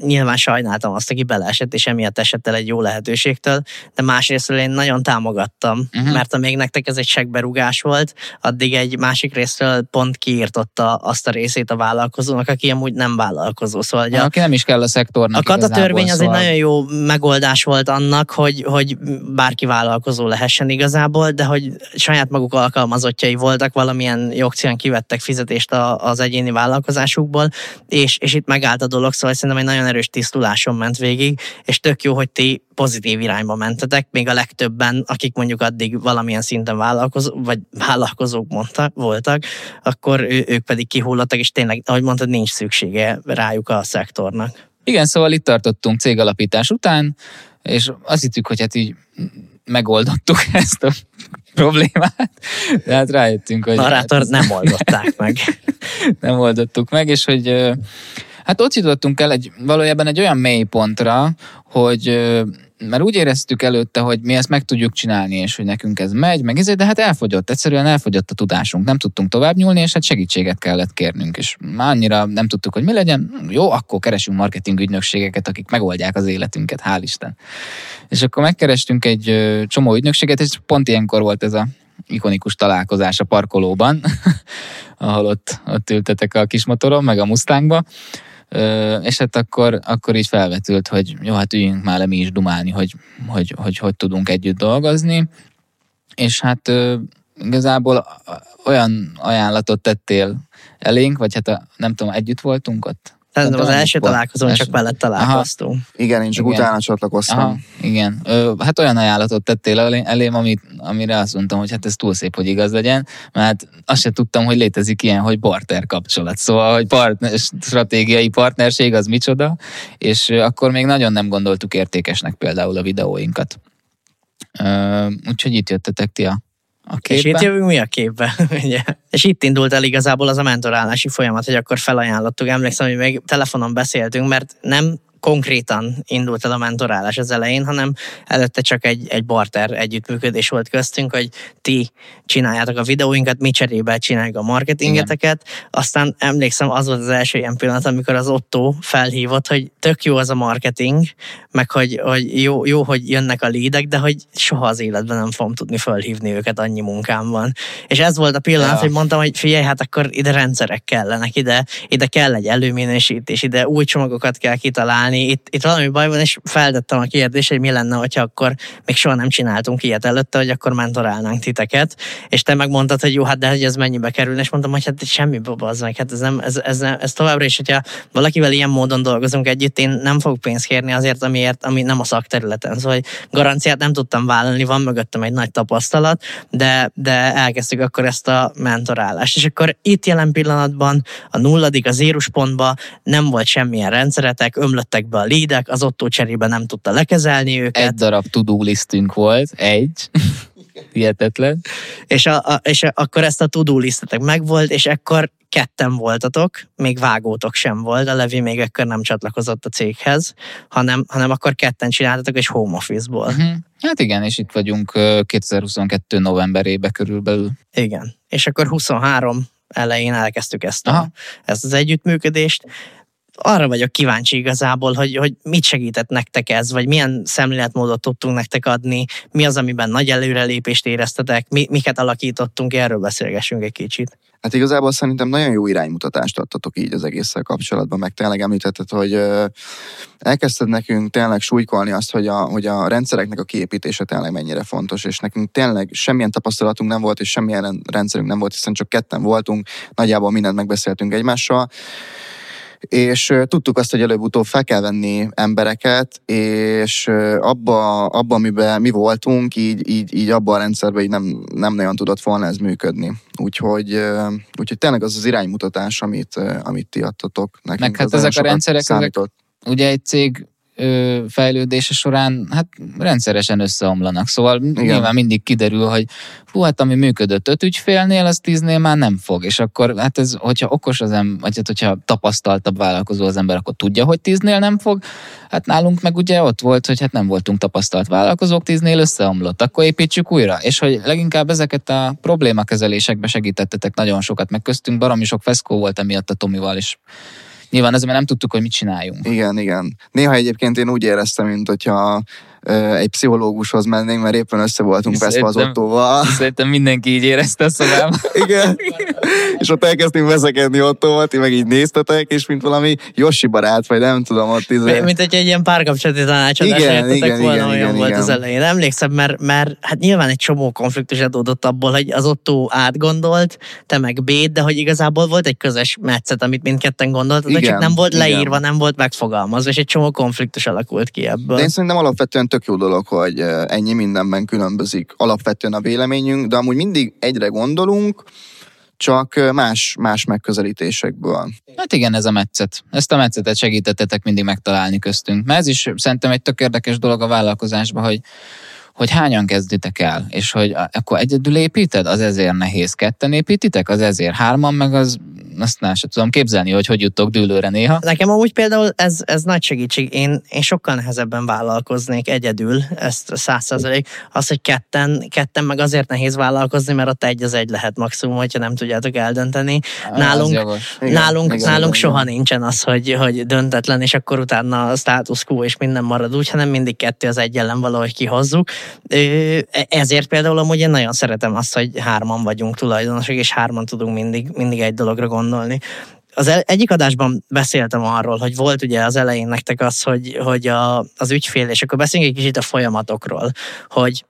[SPEAKER 1] nyilván sajnáltam azt, aki beleesett, és emiatt esett el egy jó lehetőségtől, de másrészt én nagyon támogattam, uh-huh. mert amíg nektek ez egy segberugás volt, addig egy másik részről pont kiírtotta azt a részét a vállalkozónak, aki amúgy nem vállalkozó. Szóval,
[SPEAKER 3] a, aki nem is kell a szektornak.
[SPEAKER 1] A katatörvény az szóval... egy nagyon jó megoldás volt annak, hogy, hogy bárki vállalkozó lehessen igazából, de hogy saját maguk alkalmazottjai voltak, valamilyen jogcián kivettek fizetést az egyéni vállalkozásukból, és, és itt megállt a dolog, szóval szerintem egy nagyon erős tisztuláson ment végig, és tök jó, hogy ti pozitív irányba mentetek, még a legtöbben, akik mondjuk addig valamilyen szinten vállalkozó, vagy vállalkozók mondta, voltak, akkor ő, ők pedig kihullottak, és tényleg, ahogy mondtad, nincs szüksége rájuk a szektornak.
[SPEAKER 3] Igen, szóval itt tartottunk cégalapítás után, és azt hittük, hogy hát így megoldottuk *laughs* ezt a problémát, de hát rájöttünk, hogy...
[SPEAKER 1] Narrátor hát nem oldották meg. *laughs*
[SPEAKER 3] nem oldottuk meg, és hogy Hát ott jutottunk el egy, valójában egy olyan mély pontra, hogy mert úgy éreztük előtte, hogy mi ezt meg tudjuk csinálni, és hogy nekünk ez megy, meg ezért, de hát elfogyott, egyszerűen elfogyott a tudásunk, nem tudtunk tovább nyúlni, és hát segítséget kellett kérnünk, és már annyira nem tudtuk, hogy mi legyen, jó, akkor keresünk marketing ügynökségeket, akik megoldják az életünket, hál' Isten. És akkor megkerestünk egy csomó ügynökséget, és pont ilyenkor volt ez a ikonikus találkozás a parkolóban, *laughs* ahol ott, ott ültetek a kis motoron, meg a Mustangba, és hát akkor, akkor így felvetült, hogy jó, hát üljünk már le mi is dumálni, hogy hogy, hogy, hogy tudunk együtt dolgozni, és hát igazából olyan ajánlatot tettél elénk, vagy hát a, nem tudom, együtt voltunk ott?
[SPEAKER 1] Szerintem az első találkozón csak veled találkoztunk. Aha.
[SPEAKER 2] Igen, én csak igen. utána csatlakoztam. Aha,
[SPEAKER 3] igen. Ö, hát olyan ajánlatot tettél elém, amit, amire azt mondtam, hogy hát ez túl szép, hogy igaz legyen, mert azt sem tudtam, hogy létezik ilyen, hogy barter kapcsolat. Szóval, hogy partner, stratégiai partnerség az micsoda, és akkor még nagyon nem gondoltuk értékesnek például a videóinkat. Ö, úgyhogy itt jöttetek ti a a képbe.
[SPEAKER 1] És itt jövünk mi a képbe, *laughs* ugye? És itt indult el igazából az a mentorálási folyamat, hogy akkor felajánlottuk. Emlékszem, hogy még telefonon beszéltünk, mert nem konkrétan indult el a mentorálás az elején, hanem előtte csak egy, egy barter együttműködés volt köztünk, hogy ti csináljátok a videóinkat, mi cserébe csináljuk a marketingeteket. Igen. Aztán emlékszem, az volt az első ilyen pillanat, amikor az Otto felhívott, hogy tök jó az a marketing, meg hogy, hogy jó, jó, hogy jönnek a lídek, de hogy soha az életben nem fogom tudni felhívni őket, annyi munkám van. És ez volt a pillanat, ja. hogy mondtam, hogy figyelj, hát akkor ide rendszerek kellenek, ide, ide kell egy előminősítés, ide új csomagokat kell kitalálni, csinálni. Itt, itt valami baj van, és feltettem a kérdést, hogy mi lenne, hogyha akkor még soha nem csináltunk ilyet előtte, hogy akkor mentorálnánk titeket. És te megmondtad, hogy jó, hát de hogy ez mennyibe kerül, és mondtam, hogy hát semmi baba az meg, hát ez, nem, ez, ez, nem, ez továbbra is, hogyha valakivel ilyen módon dolgozunk együtt, én nem fogok pénzt kérni azért, amiért, ami nem a szakterületen. Szóval hogy garanciát nem tudtam vállalni, van mögöttem egy nagy tapasztalat, de, de elkezdtük akkor ezt a mentorálást. És akkor itt jelen pillanatban a nulladik, a zérus pontba nem volt semmilyen rendszeretek, ömlöttek jöttek be a lídek, az Otto cserébe nem tudta lekezelni őket.
[SPEAKER 3] Egy darab to-do listünk volt, egy. *laughs* Hihetetlen.
[SPEAKER 1] És, a, a, és a, akkor ezt a to-do listetek megvolt, és ekkor ketten voltatok, még vágótok sem volt, a Levi még ekkor nem csatlakozott a céghez, hanem, hanem akkor ketten csináltatok, és home office-ból.
[SPEAKER 3] Uh-huh. Hát igen, és itt vagyunk 2022 novemberébe körülbelül.
[SPEAKER 1] Igen. És akkor 23 elején elkezdtük ezt, a, ezt az együttműködést. Arra vagyok kíváncsi igazából, hogy, hogy mit segített nektek ez, vagy milyen szemléletmódot tudtunk nektek adni, mi az, amiben nagy előrelépést éreztetek, mi, miket alakítottunk, erről beszélgessünk egy kicsit.
[SPEAKER 2] Hát igazából szerintem nagyon jó iránymutatást adtatok így az egésszel kapcsolatban, meg tényleg említetted, hogy elkezdted nekünk tényleg súlykolni azt, hogy a, hogy a rendszereknek a kiépítése tényleg mennyire fontos, és nekünk tényleg semmilyen tapasztalatunk nem volt, és semmilyen rendszerünk nem volt, hiszen csak ketten voltunk, nagyjából mindent megbeszéltünk egymással, és tudtuk azt, hogy előbb-utóbb fel kell venni embereket, és abba, abba amiben mi voltunk, így, így, így abban a rendszerben így nem, nem nagyon tudott volna ez működni. Úgyhogy, úgyhogy tényleg az az iránymutatás, amit, amit ti adtatok nekünk.
[SPEAKER 3] Meg hát ezek a rendszerek, ezek, ugye egy cég fejlődése során hát rendszeresen összeomlanak. Szóval Igen. nyilván mindig kiderül, hogy hú, hát ami működött öt ügyfélnél, az tíznél már nem fog. És akkor hát ez, hogyha okos az ember, vagy hát, hogyha tapasztaltabb vállalkozó az ember, akkor tudja, hogy tíznél nem fog. Hát nálunk meg ugye ott volt, hogy hát nem voltunk tapasztalt vállalkozók, tíznél összeomlott. Akkor építsük újra. És hogy leginkább ezeket a problémakezelésekbe segítettetek nagyon sokat, meg köztünk baromi sok feszkó volt emiatt a Tomival is nyilván ezzel nem tudtuk, hogy mit csináljunk.
[SPEAKER 2] Igen, igen. Néha egyébként én úgy éreztem, mint hogyha egy pszichológushoz mennénk, mert éppen össze voltunk veszve az Ottóval.
[SPEAKER 3] Szerintem mindenki így érezte a szobában. *laughs*
[SPEAKER 2] Igen. és ott elkezdtünk veszekedni Ottóval, ti meg így néztetek, és mint valami Yoshi barát, vagy nem tudom, ott izé.
[SPEAKER 1] Mint hogy egy ilyen párkapcsolati tanácsadás igen, igen, volna, igen, olyan igen, volt igen. az elején. Emlékszem, mert, mert hát nyilván egy csomó konfliktus adódott abból, hogy az Ottó átgondolt, te meg Béd, de hogy igazából volt egy közös metszet, amit mindketten gondoltad, de csak nem volt leírva, igen. nem volt megfogalmazva, és egy csomó konfliktus alakult ki ebből.
[SPEAKER 2] De én szerintem alapvetően tök jó dolog, hogy ennyi mindenben különbözik alapvetően a véleményünk, de amúgy mindig egyre gondolunk, csak más, más megközelítésekből.
[SPEAKER 3] Hát igen, ez a metszet. Ezt a metszetet segítettetek mindig megtalálni köztünk. Mert ez is szerintem egy tök érdekes dolog a vállalkozásban, hogy hogy hányan kezditek el, és hogy akkor egyedül építed, az ezért nehéz. Ketten építitek, az ezért hárman, meg az azt nem sem tudom képzelni, hogy hogy jutok dűlőre néha.
[SPEAKER 1] Nekem amúgy például ez, ez nagy segítség. Én, én sokkal nehezebben vállalkoznék egyedül, ezt száz százalék. Az, hogy ketten, ketten meg azért nehéz vállalkozni, mert ott egy az egy lehet maximum, hogyha nem tudjátok eldönteni. Nálunk, igen, nálunk, igen, nálunk igen, soha igen. nincsen az, hogy, hogy döntetlen, és akkor utána a status quo és minden marad úgy, hanem mindig kettő az egy ellen valahogy kihozzuk. Ezért például amúgy én nagyon szeretem azt, hogy hárman vagyunk tulajdonosok, és hárman tudunk mindig, mindig egy dologra gondolni. Az egyik adásban beszéltem arról, hogy volt ugye az elején nektek az, hogy, hogy a, az ügyfél, és akkor beszéljünk egy kicsit a folyamatokról, hogy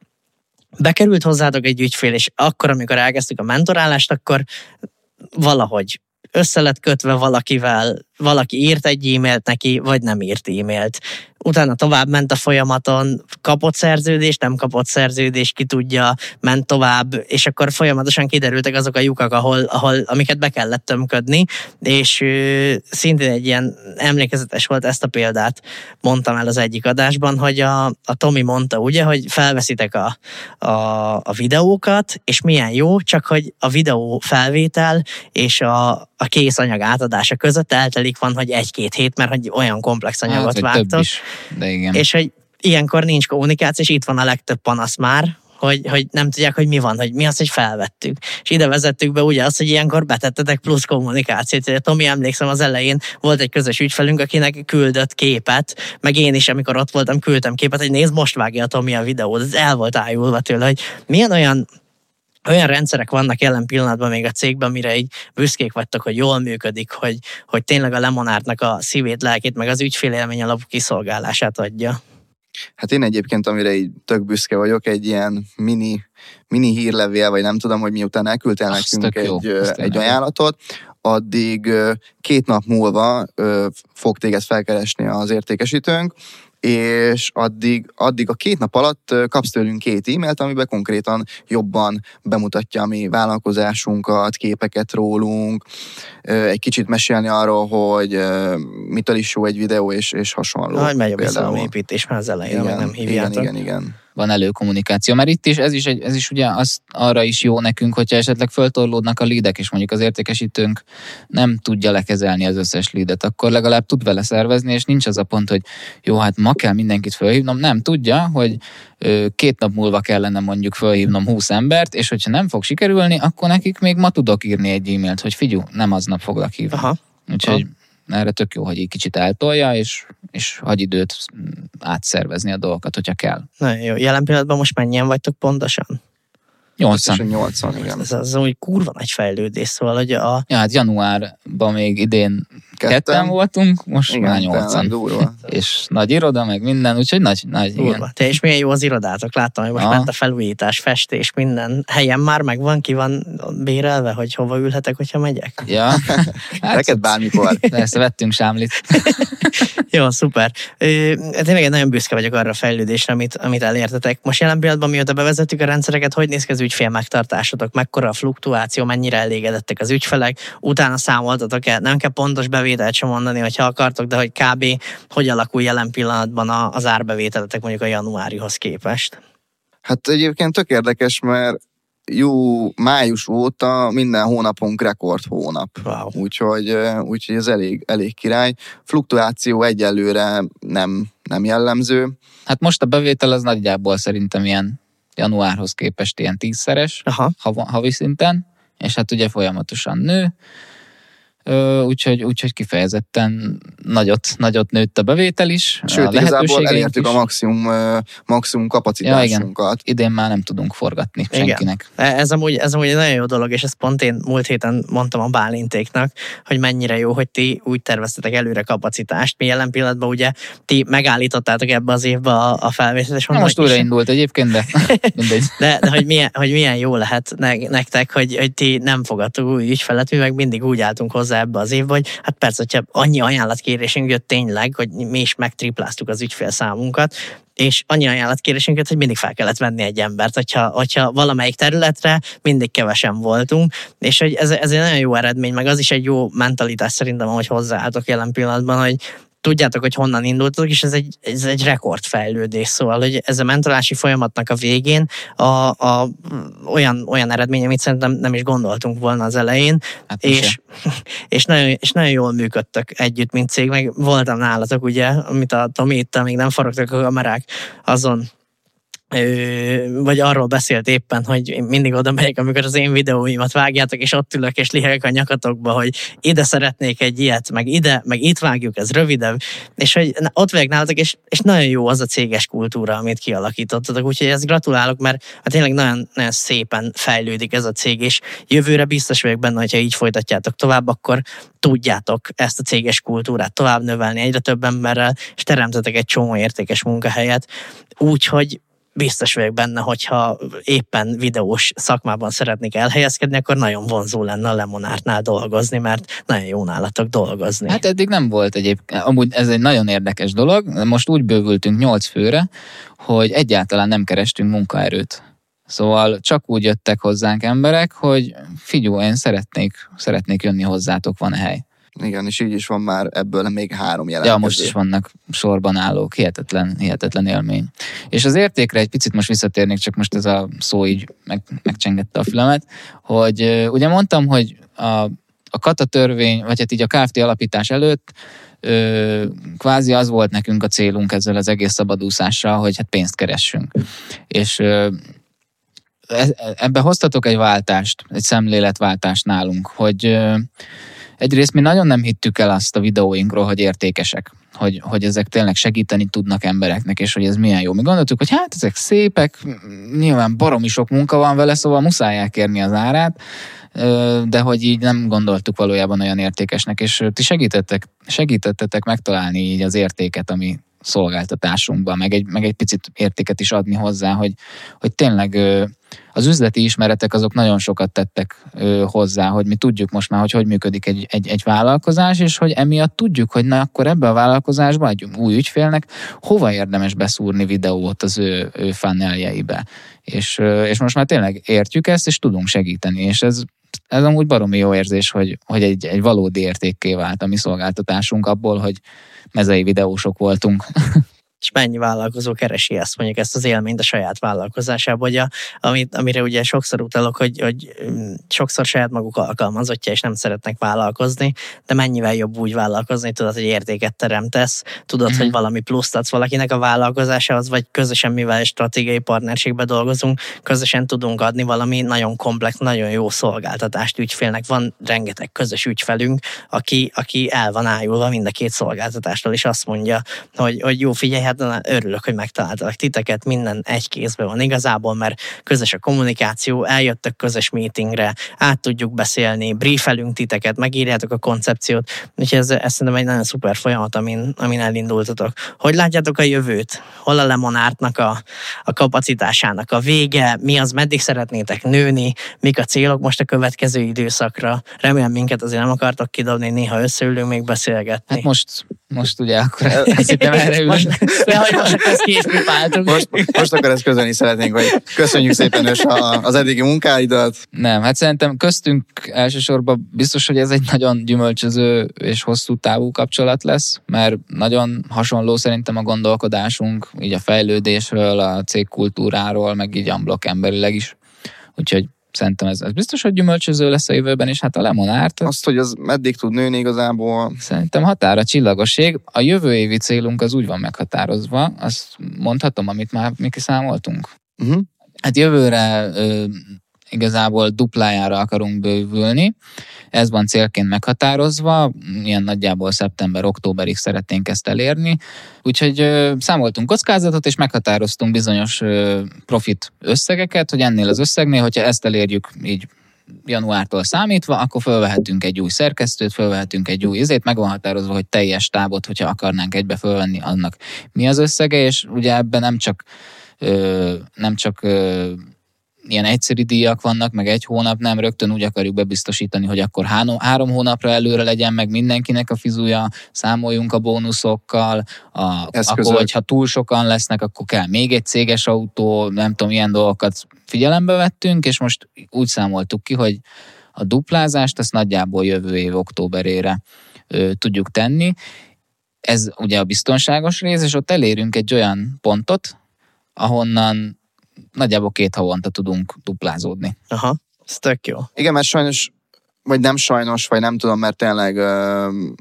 [SPEAKER 1] bekerült hozzátok egy ügyfél, és akkor, amikor elkezdtük a mentorálást, akkor valahogy össze lett kötve valakivel, valaki írt egy e-mailt neki, vagy nem írt e-mailt utána tovább ment a folyamaton, kapott szerződést, nem kapott szerződést, ki tudja, ment tovább, és akkor folyamatosan kiderültek azok a lyukak, ahol, ahol amiket be kellett tömködni, és ö, szintén egy ilyen emlékezetes volt ezt a példát, mondtam el az egyik adásban, hogy a, a Tomi mondta ugye, hogy felveszitek a, a, a videókat, és milyen jó, csak hogy a videó felvétel és a, a kész anyag átadása között eltelik van, hogy egy-két hét, mert hogy olyan komplex anyagot hát, vágtok.
[SPEAKER 3] De igen.
[SPEAKER 1] És hogy ilyenkor nincs kommunikáció, és itt van a legtöbb panasz már, hogy, hogy nem tudják, hogy mi van, hogy mi az, hogy felvettük. És ide vezettük be ugye azt, hogy ilyenkor betettetek plusz kommunikációt. Tomi, emlékszem az elején volt egy közös ügyfelünk, akinek küldött képet, meg én is, amikor ott voltam, küldtem képet, hogy nézd, most vágja a Tomi a videót. Ez el volt ájulva tőle, hogy milyen olyan olyan rendszerek vannak jelen pillanatban még a cégben, mire így büszkék vagytok, hogy jól működik, hogy, hogy tényleg a lemonártnak a szívét, lelkét, meg az ügyfélélmény alapú kiszolgálását adja.
[SPEAKER 2] Hát én egyébként, amire így tök büszke vagyok, egy ilyen mini, mini hírlevél, vagy nem tudom, hogy miután elküldtél nekünk egy, jó, egy ajánlatot, addig két nap múlva fog téged felkeresni az értékesítőnk, és addig, addig a két nap alatt kapsz tőlünk két e-mailt, amiben konkrétan jobban bemutatja a mi vállalkozásunkat, képeket rólunk, egy kicsit mesélni arról, hogy mitől is jó egy videó, és, és hasonló.
[SPEAKER 1] Nagy megy a bizalomépítés már az elején, igen, nem hívjátok.
[SPEAKER 2] Igen, igen, igen.
[SPEAKER 3] Van előkommunikáció. Mert itt is, ez is, egy, ez is ugye az, arra is jó nekünk, hogyha esetleg föltorlódnak a lídek, és mondjuk az értékesítőnk nem tudja lekezelni az összes lídet, akkor legalább tud vele szervezni, és nincs az a pont, hogy jó, hát ma kell mindenkit fölhívnom. Nem, tudja, hogy két nap múlva kellene mondjuk fölhívnom 20 embert, és hogyha nem fog sikerülni, akkor nekik még ma tudok írni egy e-mailt, hogy figyú, nem aznap foglak hívni. Aha. Úgyhogy Aha. Erre tök jó, hogy egy kicsit eltolja, és, és hagy időt átszervezni a dolgokat, hogyha kell.
[SPEAKER 1] Nagyon jó. Jelen pillanatban most mennyien vagytok pontosan?
[SPEAKER 3] 80.
[SPEAKER 2] 80, igen.
[SPEAKER 1] Ez az úgy kurva nagy fejlődés, szóval, hogy a...
[SPEAKER 3] Ja, hát januárban még idén ketten, ketten voltunk, most igen, már 80.
[SPEAKER 2] Durva. *laughs*
[SPEAKER 3] És nagy iroda, meg minden, úgyhogy nagy, nagy
[SPEAKER 1] durva. igen. Te és milyen jó az irodátok, láttam, hogy most Aha. ment a felújítás, festés, minden helyen már megvan, ki van bérelve, hogy hova ülhetek, hogyha megyek?
[SPEAKER 3] Ja. *laughs*
[SPEAKER 2] Hát, Neked bármikor. *laughs*
[SPEAKER 3] Persze, vettünk sámlit.
[SPEAKER 1] jó, szuper. Tényleg én nagyon büszke vagyok arra a fejlődésre, amit, amit elértetek. Most jelen pillanatban, mióta bevezettük a rendszereket, hogy néz ki az ügyfél megtartásotok, mekkora a fluktuáció, mennyire elégedettek az ügyfelek, utána számoltatok el, nem kell pontos bevételt sem mondani, hogyha akartok, de hogy kb. hogy alakul jelen pillanatban az árbevételetek mondjuk a januárihoz képest?
[SPEAKER 2] Hát egyébként tök érdekes, mert jó május óta minden hónapunk rekord hónap. Wow. Úgyhogy, úgyhogy ez elég, elég király. Fluktuáció egyelőre nem, nem jellemző.
[SPEAKER 3] Hát most a bevétel az nagyjából szerintem ilyen januárhoz képest ilyen tízszeres Aha. havi szinten, és hát ugye folyamatosan nő, úgyhogy, úgyhogy kifejezetten nagyot, nagyot nőtt a bevétel is.
[SPEAKER 2] Sőt, a igazából elértük is. a maximum, maximum kapacitásunkat. Ja, igen.
[SPEAKER 3] Idén már nem tudunk forgatni igen. senkinek.
[SPEAKER 1] E, ez amúgy, ez amúgy egy nagyon jó dolog, és ezt pont én múlt héten mondtam a Bálintéknak, hogy mennyire jó, hogy ti úgy terveztetek előre kapacitást. Mi jelen pillanatban ugye ti megállítottátok ebbe az évbe a, a felvételt.
[SPEAKER 3] Ja, most újraindult egyébként, de *laughs* mindegy.
[SPEAKER 1] De, de hogy, milyen, hogy milyen jó lehet nektek, hogy, hogy ti nem fogadtok új ügyfelet, mi meg mindig úgy álltunk hozzá ebbe az évbe, hogy hát persze, hogyha annyi ajánlatkérésünk jött tényleg, hogy mi is megtripláztuk az ügyfélszámunkat, és annyi ajánlatkérésünk jött, hogy mindig fel kellett venni egy embert, hogyha, hogyha valamelyik területre mindig kevesen voltunk, és hogy ez, ez egy nagyon jó eredmény, meg az is egy jó mentalitás szerintem, hogy hozzáálltok jelen pillanatban, hogy tudjátok, hogy honnan indultok, és ez egy, ez egy rekordfejlődés, szóval, hogy ez a mentorási folyamatnak a végén a, a, olyan, olyan eredmény, amit szerintem nem is gondoltunk volna az elején, hát és, *laughs* és, nagyon, és nagyon jól működtök együtt, mint cég, meg voltam nálatok, ugye, amit a Tomi itt, még nem forogtak a kamerák, azon vagy arról beszélt éppen, hogy én mindig oda megyek, amikor az én videóimat vágjátok, és ott ülök, és lihegek a nyakatokba, hogy ide szeretnék egy ilyet, meg ide, meg itt vágjuk, ez rövidebb, és hogy ott vagyok nálatok, és, és nagyon jó az a céges kultúra, amit kialakítottatok, úgyhogy ezt gratulálok, mert hát tényleg nagyon, nagyon szépen fejlődik ez a cég, és jövőre biztos vagyok benne, hogyha így folytatjátok tovább, akkor tudjátok ezt a céges kultúrát tovább növelni egyre több emberrel, és teremtetek egy csomó értékes munkahelyet, úgyhogy biztos vagyok benne, hogyha éppen videós szakmában szeretnék elhelyezkedni, akkor nagyon vonzó lenne a Lemonártnál dolgozni, mert nagyon jó nálatok dolgozni.
[SPEAKER 3] Hát eddig nem volt egyébként, amúgy ez egy nagyon érdekes dolog, most úgy bővültünk nyolc főre, hogy egyáltalán nem kerestünk munkaerőt. Szóval csak úgy jöttek hozzánk emberek, hogy figyú, én szeretnék, szeretnék jönni hozzátok, van hely.
[SPEAKER 2] Igen, és így is van már ebből még három jelentkező.
[SPEAKER 3] Ja, most is vannak sorban állók, hihetetlen, hihetetlen élmény. És az értékre egy picit most visszatérnék, csak most ez a szó így meg, megcsengette a fülemet, hogy ugye mondtam, hogy a, a kata törvény, vagy hát így a KFT alapítás előtt ö, kvázi az volt nekünk a célunk ezzel az egész szabadúszással, hogy hát pénzt keressünk. És ö, e, ebbe hoztatok egy váltást, egy szemléletváltást nálunk, hogy ö, egyrészt mi nagyon nem hittük el azt a videóinkról, hogy értékesek, hogy, hogy ezek tényleg segíteni tudnak embereknek, és hogy ez milyen jó. Mi gondoltuk, hogy hát ezek szépek, nyilván baromi sok munka van vele, szóval muszáj elkérni az árát, de hogy így nem gondoltuk valójában olyan értékesnek, és ti segítettek, segítettetek megtalálni így az értéket, ami szolgáltatásunkban, meg egy, meg egy picit értéket is adni hozzá, hogy, hogy tényleg az üzleti ismeretek azok nagyon sokat tettek hozzá, hogy mi tudjuk most már, hogy hogy működik egy, egy, egy vállalkozás, és hogy emiatt tudjuk, hogy na akkor ebbe a vállalkozásba egy új ügyfélnek hova érdemes beszúrni videót az ő, ő fanneljeibe. És, és most már tényleg értjük ezt, és tudunk segíteni, és ez, ez amúgy baromi jó érzés, hogy, hogy egy, egy valódi értékké vált a mi szolgáltatásunk abból, hogy mezei videósok voltunk. *laughs*
[SPEAKER 1] és mennyi vállalkozó keresi ezt, mondjuk ezt az élményt a saját vállalkozásába, hogy a, amit, amire ugye sokszor utalok, hogy, hogy mm, sokszor saját maguk alkalmazottja, és nem szeretnek vállalkozni, de mennyivel jobb úgy vállalkozni, tudod, hogy értéket teremtesz, tudod, mm-hmm. hogy valami pluszt adsz valakinek a vállalkozásához, vagy közösen, mivel stratégiai partnerségbe dolgozunk, közösen tudunk adni valami nagyon komplex, nagyon jó szolgáltatást ügyfélnek. Van rengeteg közös ügyfelünk, aki, aki el van ájulva mind a két szolgáltatástól, és azt mondja, hogy, hogy jó, figyelj, hát örülök, hogy megtaláltalak titeket, minden egy kézben van igazából, mert közös a kommunikáció, eljöttök közös meetingre, át tudjuk beszélni, briefelünk titeket, megírjátok a koncepciót, úgyhogy ez, ez szerintem egy nagyon szuper folyamat, amin, amin elindultatok. Hogy látjátok a jövőt? Hol a lemonártnak a, a kapacitásának a vége? Mi az, meddig szeretnétek nőni? Mik a célok most a következő időszakra? Remélem minket azért nem akartok kidobni, néha összeülünk még beszélgetni.
[SPEAKER 3] Hát most, most ugye akkor *laughs* ezt erre
[SPEAKER 1] most, *laughs* de hogy most ezt.
[SPEAKER 2] Most, most akkor ezt közölni szeretnénk, hogy köszönjük szépen ős az eddigi munkáidat.
[SPEAKER 3] Nem, hát szerintem köztünk elsősorban biztos, hogy ez egy nagyon gyümölcsöző és hosszú távú kapcsolat lesz, mert nagyon hasonló szerintem a gondolkodásunk, így a fejlődésről, a cégkultúráról, meg így amblok emberileg is. Úgyhogy szerintem ez, ez biztos, hogy gyümölcsöző lesz a jövőben, és hát a lemonárt.
[SPEAKER 2] Azt, hogy az meddig tud nőni igazából.
[SPEAKER 3] Szerintem határa csillagoség. A jövő évi célunk az úgy van meghatározva, azt mondhatom, amit már mi kiszámoltunk. Uh-huh. Hát jövőre ö, igazából duplájára akarunk bővülni. Ez van célként meghatározva, ilyen nagyjából szeptember-októberig szeretnénk ezt elérni. Úgyhogy számoltunk kockázatot, és meghatároztunk bizonyos profit összegeket, hogy ennél az összegnél, hogyha ezt elérjük így januártól számítva, akkor fölvehetünk egy új szerkesztőt, fölvehetünk egy új izét, meg van határozva, hogy teljes tábot, hogyha akarnánk egybe fölvenni, annak mi az összege, és ugye ebben nem csak ö, nem csak ö, ilyen egyszerű díjak vannak, meg egy hónap, nem rögtön úgy akarjuk bebiztosítani, hogy akkor három, három hónapra előre legyen meg mindenkinek a fizuja, számoljunk a bónuszokkal, a, akkor, hogyha túl sokan lesznek, akkor kell még egy céges autó, nem tudom, ilyen dolgokat figyelembe vettünk, és most úgy számoltuk ki, hogy a duplázást ezt nagyjából jövő év októberére ö, tudjuk tenni. Ez ugye a biztonságos rész, és ott elérünk egy olyan pontot, ahonnan nagyjából két havonta tudunk duplázódni.
[SPEAKER 1] Aha, ez tök jó.
[SPEAKER 2] Igen, mert sajnos, vagy nem sajnos, vagy nem tudom, mert tényleg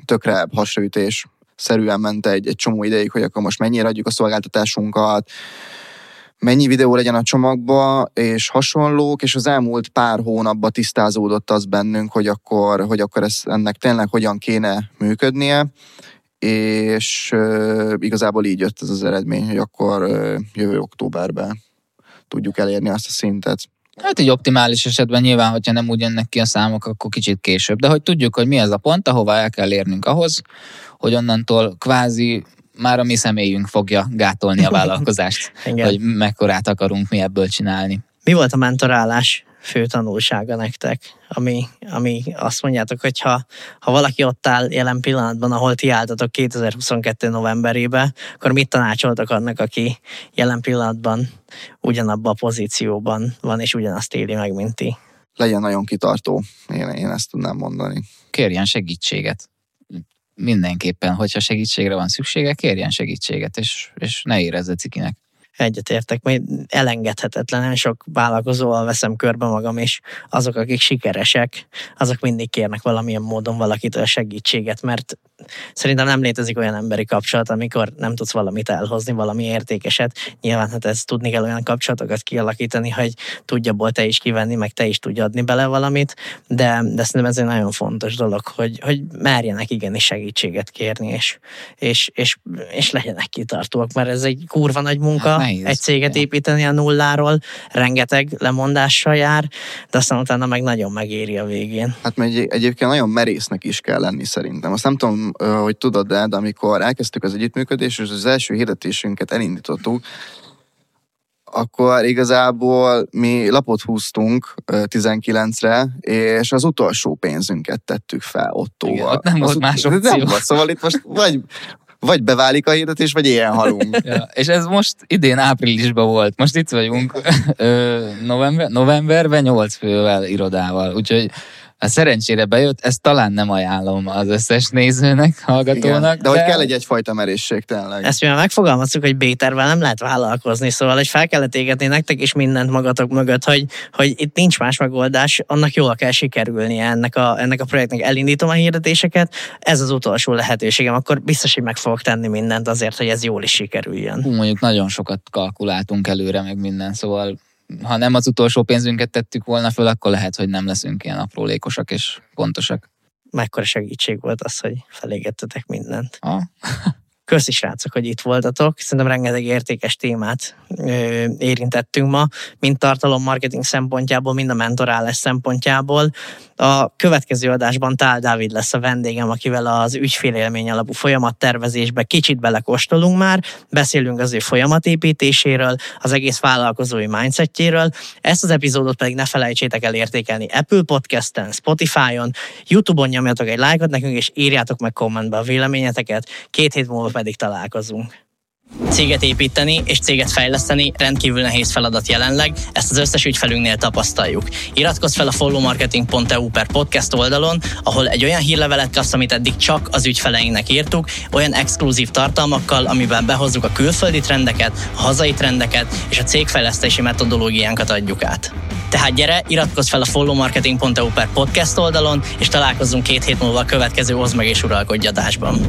[SPEAKER 2] tökre hasraütés szerűen ment egy, egy csomó ideig, hogy akkor most mennyire adjuk a szolgáltatásunkat, mennyi videó legyen a csomagba, és hasonlók, és az elmúlt pár hónapban tisztázódott az bennünk, hogy akkor, hogy akkor ez, ennek tényleg hogyan kéne működnie, és uh, igazából így jött ez az eredmény, hogy akkor uh, jövő októberben tudjuk elérni azt a szintet.
[SPEAKER 3] Hát egy optimális esetben nyilván, hogyha nem úgy jönnek ki a számok, akkor kicsit később. De hogy tudjuk, hogy mi ez a pont, ahova el kell érnünk ahhoz, hogy onnantól kvázi már a mi személyünk fogja gátolni a *laughs* vállalkozást, hogy mekkorát akarunk mi ebből csinálni.
[SPEAKER 1] Mi volt a mentorálás fő tanulsága nektek, ami, ami azt mondjátok, hogy ha, ha valaki ott áll jelen pillanatban, ahol ti álltatok 2022. novemberébe, akkor mit tanácsoltak annak, aki jelen pillanatban ugyanabban a pozícióban van, és ugyanazt éli meg, mint ti?
[SPEAKER 2] Legyen nagyon kitartó, én, én ezt tudnám mondani.
[SPEAKER 3] Kérjen segítséget mindenképpen, hogyha segítségre van szüksége, kérjen segítséget, és, és ne érezze cikinek
[SPEAKER 1] egyetértek, mert elengedhetetlen, sok vállalkozóval veszem körbe magam, és azok, akik sikeresek, azok mindig kérnek valamilyen módon valakitől segítséget, mert szerintem nem létezik olyan emberi kapcsolat, amikor nem tudsz valamit elhozni, valami értékeset. Nyilván hát ez tudni kell olyan kapcsolatokat kialakítani, hogy tudja ból te is kivenni, meg te is tudja adni bele valamit, de, de szerintem ez egy nagyon fontos dolog, hogy, hogy merjenek igenis segítséget kérni, és, és, és, és legyenek kitartóak, mert ez egy kurva nagy munka, hát nehéz. egy céget építeni a nulláról, rengeteg lemondással jár, de aztán utána meg nagyon megéri a végén.
[SPEAKER 2] Hát mert egy, egyébként nagyon merésznek is kell lenni szerintem. Azt nem tudom, hogy tudod, de, de amikor elkezdtük az együttműködést, és az első hirdetésünket elindítottuk, akkor igazából mi lapot húztunk 19-re, és az utolsó pénzünket tettük fel Ottóval. Igen,
[SPEAKER 3] ott nem volt más *laughs* opció.
[SPEAKER 2] Nem volt, szóval itt most vagy vagy beválik a hirdetés, vagy ilyen halunk.
[SPEAKER 3] ja, és ez most idén áprilisban volt. Most itt vagyunk *laughs* november, novemberben 8 fővel, irodával. Úgyhogy A szerencsére bejött, ezt talán nem ajánlom az összes nézőnek, hallgatónak.
[SPEAKER 2] Igen. De hogy kell egy egyfajta merészség tényleg.
[SPEAKER 1] Ezt mi már megfogalmaztuk, hogy B-tervel nem lehet vállalkozni, szóval hogy fel kellett égetni nektek is mindent magatok mögött, hogy, hogy itt nincs más megoldás, annak jól kell sikerülnie ennek a, ennek a projektnek. Elindítom a hirdetéseket, ez az utolsó lehetőségem, akkor biztos, hogy meg fogok tenni mindent azért, hogy ez jól is sikerüljön.
[SPEAKER 3] Hú, mondjuk nagyon sokat kalkuláltunk előre, meg minden, szóval ha nem az utolsó pénzünket tettük volna föl, akkor lehet, hogy nem leszünk ilyen aprólékosak és pontosak.
[SPEAKER 1] Mekkora segítség volt az, hogy felégettetek mindent.
[SPEAKER 3] Ah. *laughs*
[SPEAKER 1] Köszi srácok, hogy itt voltatok. Szerintem rengeteg értékes témát ö, érintettünk ma, mind tartalommarketing szempontjából, mind a mentorálás szempontjából. A következő adásban Tál Dávid lesz a vendégem, akivel az ügyfélélmény alapú folyamattervezésbe kicsit belekostolunk már, beszélünk az ő folyamatépítéséről, az egész vállalkozói mindsetjéről. Ezt az epizódot pedig ne felejtsétek el értékelni Apple Podcast-en, Spotify-on, YouTube-on nyomjatok egy lájkot nekünk, és írjátok meg kommentbe a véleményeteket. Két hét múlva pedig találkozunk. Céget építeni és céget fejleszteni rendkívül nehéz feladat jelenleg, ezt az összes ügyfelünknél tapasztaljuk. Iratkozz fel a followmarketing.eu per podcast oldalon, ahol egy olyan hírlevelet kapsz, amit eddig csak az ügyfeleinknek írtuk, olyan exkluzív tartalmakkal, amiben behozzuk a külföldi trendeket, a hazai trendeket és a cégfejlesztési metodológiánkat adjuk át. Tehát gyere, iratkozz fel a followmarketing.eu per podcast oldalon, és találkozzunk két hét múlva a következő Oz meg és uralkodj adásban.